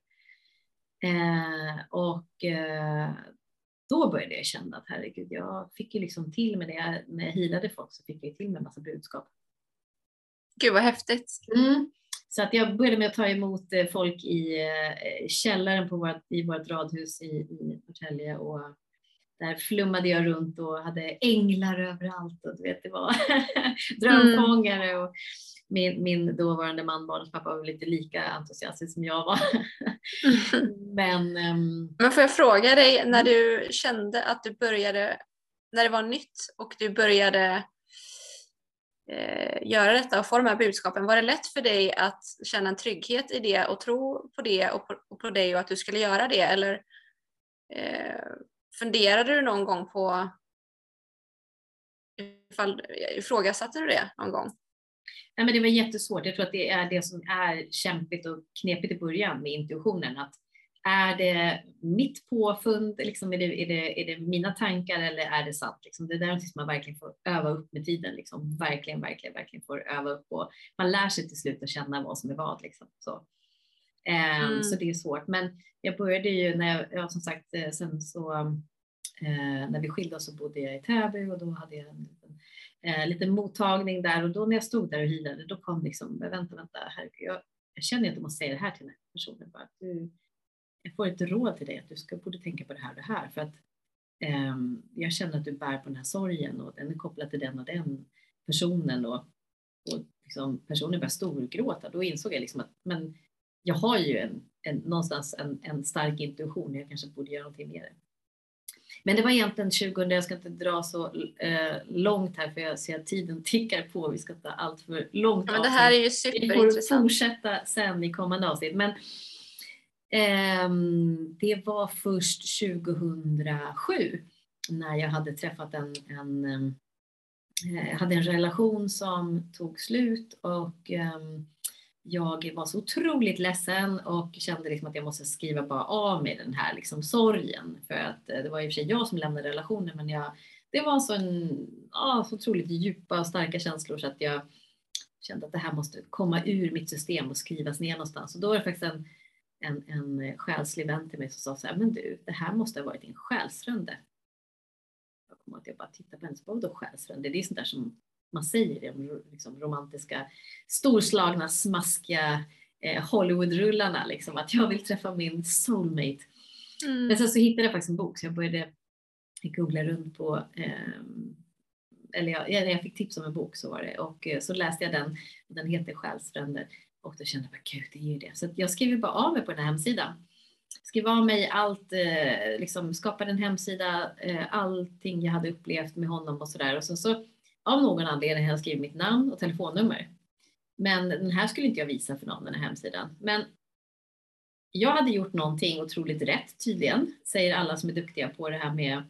Eh, och eh, då började jag känna att herregud, jag fick ju liksom till med det, när jag healade folk så fick jag till med en massa budskap. Gud vad häftigt. Mm. Så att jag började med att ta emot eh, folk i eh, källaren på vårt, i vårt radhus i, i Norrtälje och där flummade jag runt och hade änglar överallt och du vet, det var drömfångare mm. och min, min dåvarande man, barnens pappa, var lite lika entusiastisk som jag var. Men, um... Men får jag fråga dig, när du kände att du började, när det var nytt och du började eh, göra detta och få de här budskapen. Var det lätt för dig att känna en trygghet i det och tro på det och på, och på dig och att du skulle göra det? Eller eh, funderade du någon gång på ifall, ifrågasatte du det någon gång? Nej, men det var jättesvårt. Jag tror att det är det som är kämpigt och knepigt i början med intuitionen. Att är det mitt påfund, liksom, är, det, är, det, är det mina tankar eller är det sant? Liksom, det är där man verkligen får öva upp med tiden. Liksom. Verkligen, verkligen, verkligen får öva upp och man lär sig till slut att känna vad som är vad. Liksom. Så. Um, mm. så det är svårt. Men jag började ju när jag, ja, som sagt, eh, sen så eh, när vi skilde oss så bodde jag i Täby och då hade jag en liten, eh, liten mottagning där och då när jag stod där och healade då kom liksom, vänta, vänta, herregud, jag, jag känner att jag måste säga det här till den här personen. Bara, du, jag får ett råd till dig att du ska, borde tänka på det här och det här. För att eh, jag känner att du bär på den här sorgen och den är kopplad till den och den personen. Och, och liksom, personen började storgråta. Då insåg jag liksom att men jag har ju en, en, någonstans en, en stark intuition. Jag kanske borde göra någonting med det. Men det var egentligen 2000, jag ska inte dra så eh, långt här för jag ser att tiden tickar på. Vi ska ta allt för långt ja, men Det här är ju superintressant. Vi får fortsätta sen i kommande avsnitt. Men Ehm, det var först 2007 när jag hade träffat en, en eh, hade en relation som tog slut och ehm, jag var så otroligt ledsen och kände liksom att jag måste skriva bara av mig den här liksom sorgen. För att eh, det var i och för sig jag som lämnade relationen men jag det var så, en, ja, så otroligt djupa och starka känslor så att jag kände att det här måste komma ur mitt system och skrivas ner någonstans. Och då var det faktiskt en, en, en själslig vän till mig som sa så här, men du, det här måste ha varit din själsfrände. Jag kommer att jag bara tittade på henne, så vadå själsfrände? Det är sånt där som man säger i de liksom, romantiska, storslagna, smaskiga eh, Hollywoodrullarna, liksom, att jag vill träffa min soulmate. Mm. Men sen så hittade jag faktiskt en bok, så jag började googla runt på eh, eller jag, jag fick tips om en bok så var det och eh, så läste jag den. Den heter Själsfränder och då kände jag bara gud, det är ju det. Så jag skrev bara av mig på den här hemsidan. Skrev av mig allt, eh, liksom skapade en hemsida, eh, allting jag hade upplevt med honom och sådär. Och så, så av någon anledning hade skrivit mitt namn och telefonnummer. Men den här skulle inte jag visa för någon, den här hemsidan. Men jag hade gjort någonting otroligt rätt tydligen, säger alla som är duktiga på det här med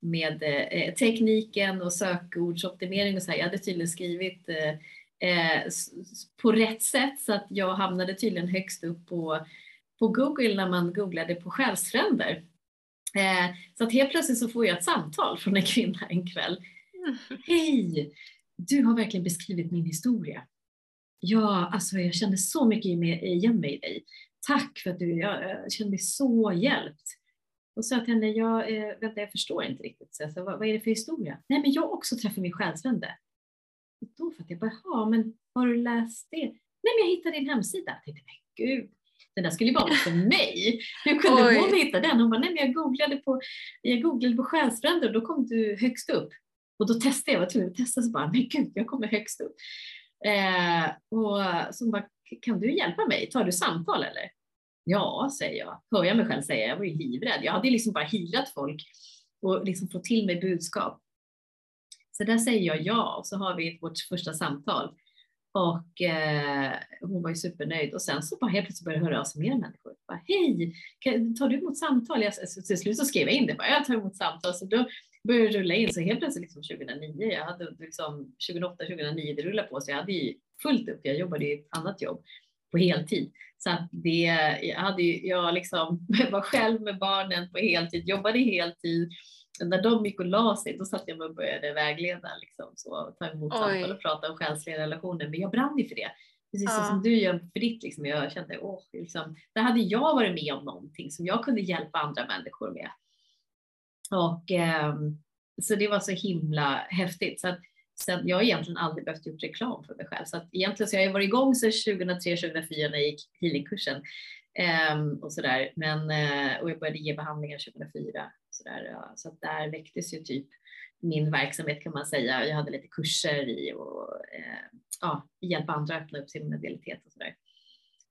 med eh, tekniken och sökordsoptimering och så här. Jag hade tydligen skrivit eh, eh på rätt sätt så att jag hamnade tydligen högst upp på, på Google när man googlade på själsfränder. Eh, så att helt plötsligt så får jag ett samtal från en kvinna en kväll. Hej! Du har verkligen beskrivit min historia. Ja, alltså jag kände så mycket igen mig i dig. Tack för att du, jag, kände mig så hjälpt. Och sa till henne, jag, eh, vänta jag förstår inte riktigt. Så sa, vad, vad är det för historia? Nej men jag har också träffat min själsvände. Och då fattade jag, bara, men har du läst det? Nej men jag hittade din hemsida. Jag tänkte, men gud, den där skulle ju vara för mig. Hur kunde Oj. hon hitta den? Hon bara, nej men jag googlade på, jag googlade på själsfränder och då kom du högst upp. Och då testade jag, var tvungen att testa så bara, men gud, jag kommer högst upp. Eh, och så bara, kan du hjälpa mig? Tar du samtal eller? Ja, säger jag. Hör jag mig själv säga. Jag var ju livrädd. Jag hade liksom bara healat folk och liksom fått till mig budskap. Så där säger jag ja och så har vi vårt första samtal. Och eh, hon var ju supernöjd och sen så bara helt plötsligt började höra av sig mer människor. Bara, Hej, tar du emot samtal? Jag, så till slut så skrev jag in det, bara, jag tar emot samtal. Så då började rulla in, så helt plötsligt liksom 2009, jag hade liksom 2008, 2009, det rullade på så jag hade ju fullt upp. Jag jobbade i ett annat jobb på heltid. Så att det, jag, hade ju, jag liksom var själv med barnen på heltid, jobbade heltid. När de gick och la sig, då satt jag och började vägleda, liksom, så, ta emot samtal och prata om själsliga relationer. Men jag brann ju för det. Precis ja. som du gör för ditt. Liksom. Jag kände, åh, liksom, där hade jag varit med om någonting som jag kunde hjälpa andra människor med. Och, eh, så det var så himla häftigt. Så att, så jag har egentligen aldrig behövt gjort reklam för mig själv. Så att egentligen så jag har varit igång sedan 2003-2004 när jag gick healingkursen. Um, och sådär. Men, uh, och jag började ge behandlingar 2004. Så, där, ja. så att där väcktes ju typ min verksamhet kan man säga. Jag hade lite kurser i och uh, ja, hjälpa andra att öppna upp sin medialitet och sådär.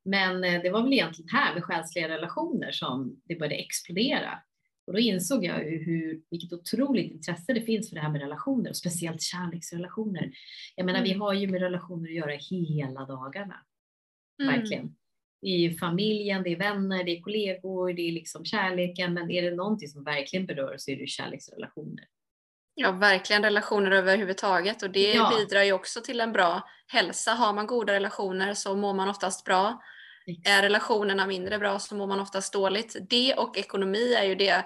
Men uh, det var väl egentligen här med själsliga relationer som det började explodera. Och då insåg jag hur, vilket otroligt intresse det finns för det här med relationer och speciellt kärleksrelationer. Jag menar, mm. vi har ju med relationer att göra hela dagarna. Mm. Verkligen. Det är ju familjen, det är vänner, det är kollegor, det är liksom kärleken. Men är det någonting som verkligen berör så är det kärleksrelationer. Ja, verkligen relationer överhuvudtaget och det ja. bidrar ju också till en bra hälsa. Har man goda relationer så mår man oftast bra. Är relationerna mindre bra så mår man oftast dåligt. Det och ekonomi är ju det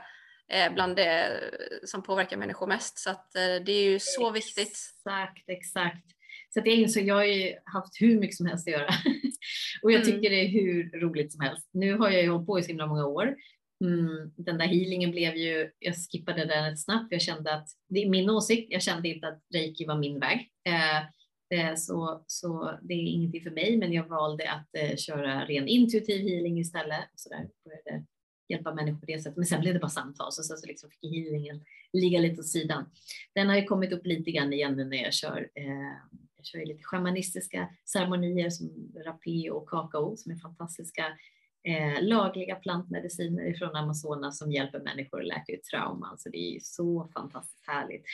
eh, bland det som påverkar människor mest. Så att, eh, det är ju så viktigt. Exakt, exakt. Så att jag insåg, jag har ju haft hur mycket som helst att göra. och jag mm. tycker det är hur roligt som helst. Nu har jag ju hållit på i så himla många år. Mm, den där healingen blev ju, jag skippade den snabbt. Jag kände att, det är min åsikt, jag kände inte att reiki var min väg. Eh, Eh, Eh, så, så det är ingenting för mig, men jag valde att eh, köra ren intuitiv healing istället. Så där började hjälpa människor på det sättet. Men sen blev det bara samtal, så sen så liksom fick healingen ligga lite åt sidan. Den har ju kommit upp lite grann igen nu när jag kör. Eh, jag kör lite shamanistiska ceremonier som rapé och kakao som är fantastiska eh, lagliga plantmediciner ifrån Amazonas som hjälper människor att läka ut trauman. Så det är så fantastiskt härligt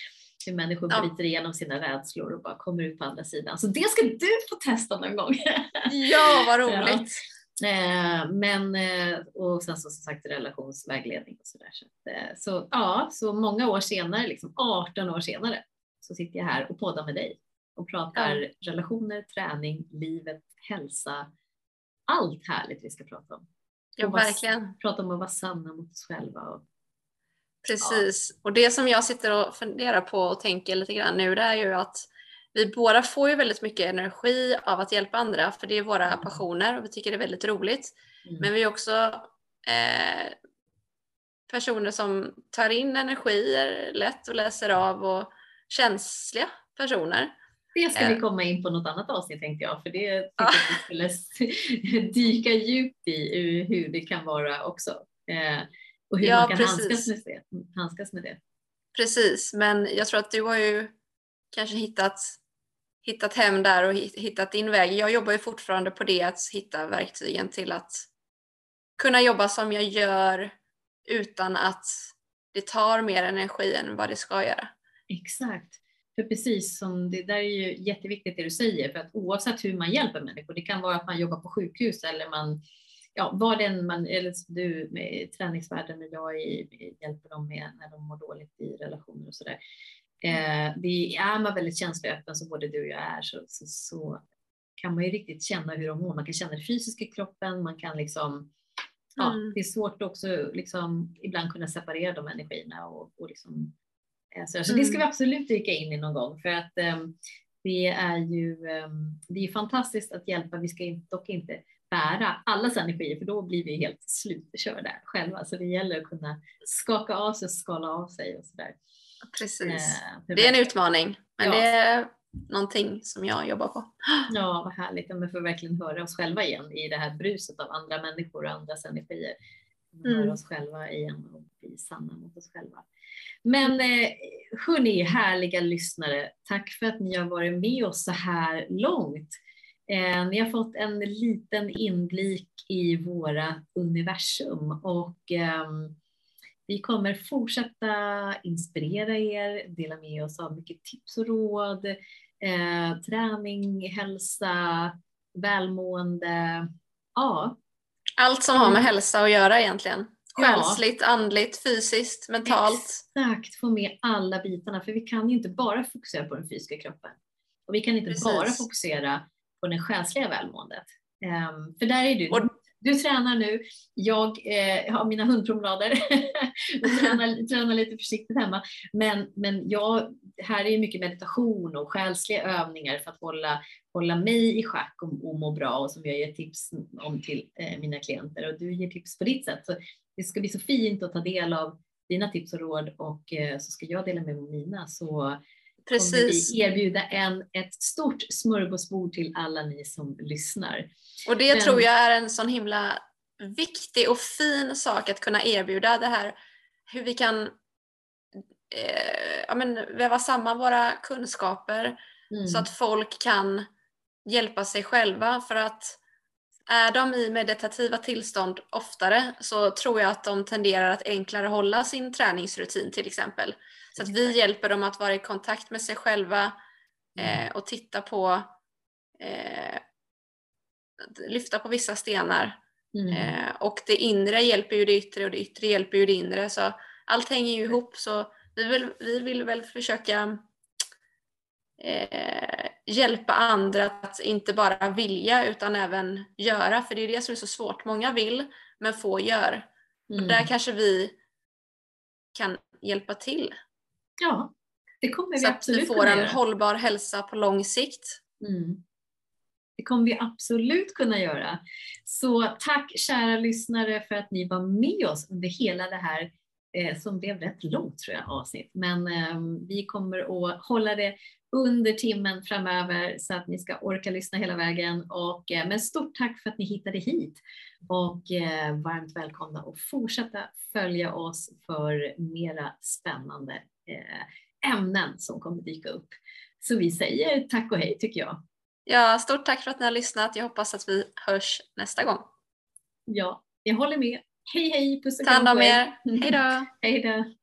hur människor ja. bryter igenom sina rädslor och bara kommer ut på andra sidan. Så det ska du få testa någon gång. Ja, vad roligt. Ja. Eh, men, eh, och sen så som sagt relationsvägledning och sådär. Så, eh, så ja, så många år senare, liksom 18 år senare, så sitter jag här och poddar med dig och pratar ja. relationer, träning, livet, hälsa, allt härligt vi ska prata om. Ja, verkligen. Prata om att vara sanna mot oss själva och Precis, ja. och det som jag sitter och funderar på och tänker lite grann nu det är ju att vi båda får ju väldigt mycket energi av att hjälpa andra för det är våra mm. passioner och vi tycker det är väldigt roligt. Mm. Men vi är också eh, personer som tar in energier lätt och läser av och känsliga personer. Det ska vi eh. komma in på något annat avsnitt tänkte jag, för det tycker jag att vi skulle dyka djupt i hur det kan vara också. Eh, och hur ja, man kan handskas med, det, handskas med det. Precis, men jag tror att du har ju kanske hittat, hittat hem där och hittat din väg. Jag jobbar ju fortfarande på det, att hitta verktygen till att kunna jobba som jag gör utan att det tar mer energi än vad det ska göra. Exakt. För precis som det där är ju jätteviktigt det du säger, för att oavsett hur man hjälper människor, det kan vara att man jobbar på sjukhus eller man, ja, vad den man, eller du med träningsvärlden och jag i, hjälper dem med när de mår dåligt i relationer och sådär. Eh, det är man väldigt känslig öppen som både du och jag är så, så, så, kan man ju riktigt känna hur de mår. Man kan känna det fysiska i kroppen, man kan liksom ja, mm. det är svårt också liksom ibland kunna separera de energierna och, och liksom, så, så mm. det ska vi mm. absolut dyka in i någon gång för att um, det är ju um, det är fantastiskt att hjälpa. Vi ska dock inte bära allas energier för då blir vi helt slutkörda själva. Så det gäller att kunna skaka av sig, skala av sig och så där. Precis. Eh, det är en utmaning, men ja. det någonting som jag jobbar på. Ja, vad härligt. Men får verkligen höra oss själva igen i det här bruset av andra människor och andras energier. Mm. Höra oss själva igen och bli sanna mot oss själva. Men eh, hörni, härliga lyssnare. Tack för att ni har varit med oss så här långt. Eh, ni har fått en liten inblick i våra universum och eh, vi kommer fortsätta inspirera er, dela med oss av mycket tips och råd, eh, träning, hälsa, välmående. Ja. Allt som har med hälsa att göra egentligen. Själsligt, ja. andligt, fysiskt, mentalt. Exakt, få med alla bitarna. För vi kan ju inte bara fokusera på den fysiska kroppen. Och vi kan inte Precis. bara fokusera på det själsliga välmåendet. Um, för där är du, och, du tränar nu, jag eh, har mina hundpromenader och tränar, tränar, lite försiktigt hemma. Men, men jag, här är mycket meditation och själsliga övningar för att hålla, hålla mig i schack och, och må bra och som jag ger tips om till eh, mina klienter och du ger tips på ditt sätt. Så det ska bli så fint att ta del av dina tips och råd och eh, så ska jag dela med mig av mina. Så Precis. kommer vi erbjuda en, ett stort smörgåsbord till alla ni som lyssnar. Och det Men... tror jag är en sån himla viktig och fin sak att kunna erbjuda det här hur vi kan eh, ja, men, väva samman våra kunskaper mm. så att folk kan hjälpa sig själva för att är de i meditativa tillstånd oftare så tror jag att de tenderar att enklare hålla sin träningsrutin till exempel. Så att vi hjälper dem att vara i kontakt med sig själva mm. eh, och titta på, eh, lyfta på vissa stenar. Mm. Eh, och det inre hjälper ju det yttre och det yttre hjälper ju det inre. Så allt hänger ju ihop. Så vi vill, vi vill väl försöka eh, hjälpa andra att inte bara vilja utan även göra. För det är det som är så svårt. Många vill men få gör. Mm. Och där kanske vi kan hjälpa till. Ja, det kommer vi absolut Så att vi får en göra. hållbar hälsa på lång sikt. Mm. Det kommer vi absolut kunna göra. Så tack kära lyssnare för att ni var med oss under hela det här eh, som blev rätt långt tror jag avsnitt. Men eh, vi kommer att hålla det under timmen framöver så att ni ska orka lyssna hela vägen. Och, eh, men stort tack för att ni hittade hit och eh, varmt välkomna att fortsätta följa oss för mera spännande Eh, ämnen som kommer dyka upp. Så vi säger tack och hej tycker jag. Ja, stort tack för att ni har lyssnat. Jag hoppas att vi hörs nästa gång. Ja, jag håller med. Hej hej, puss och kram. Ta hand om er. Hej då. hej då.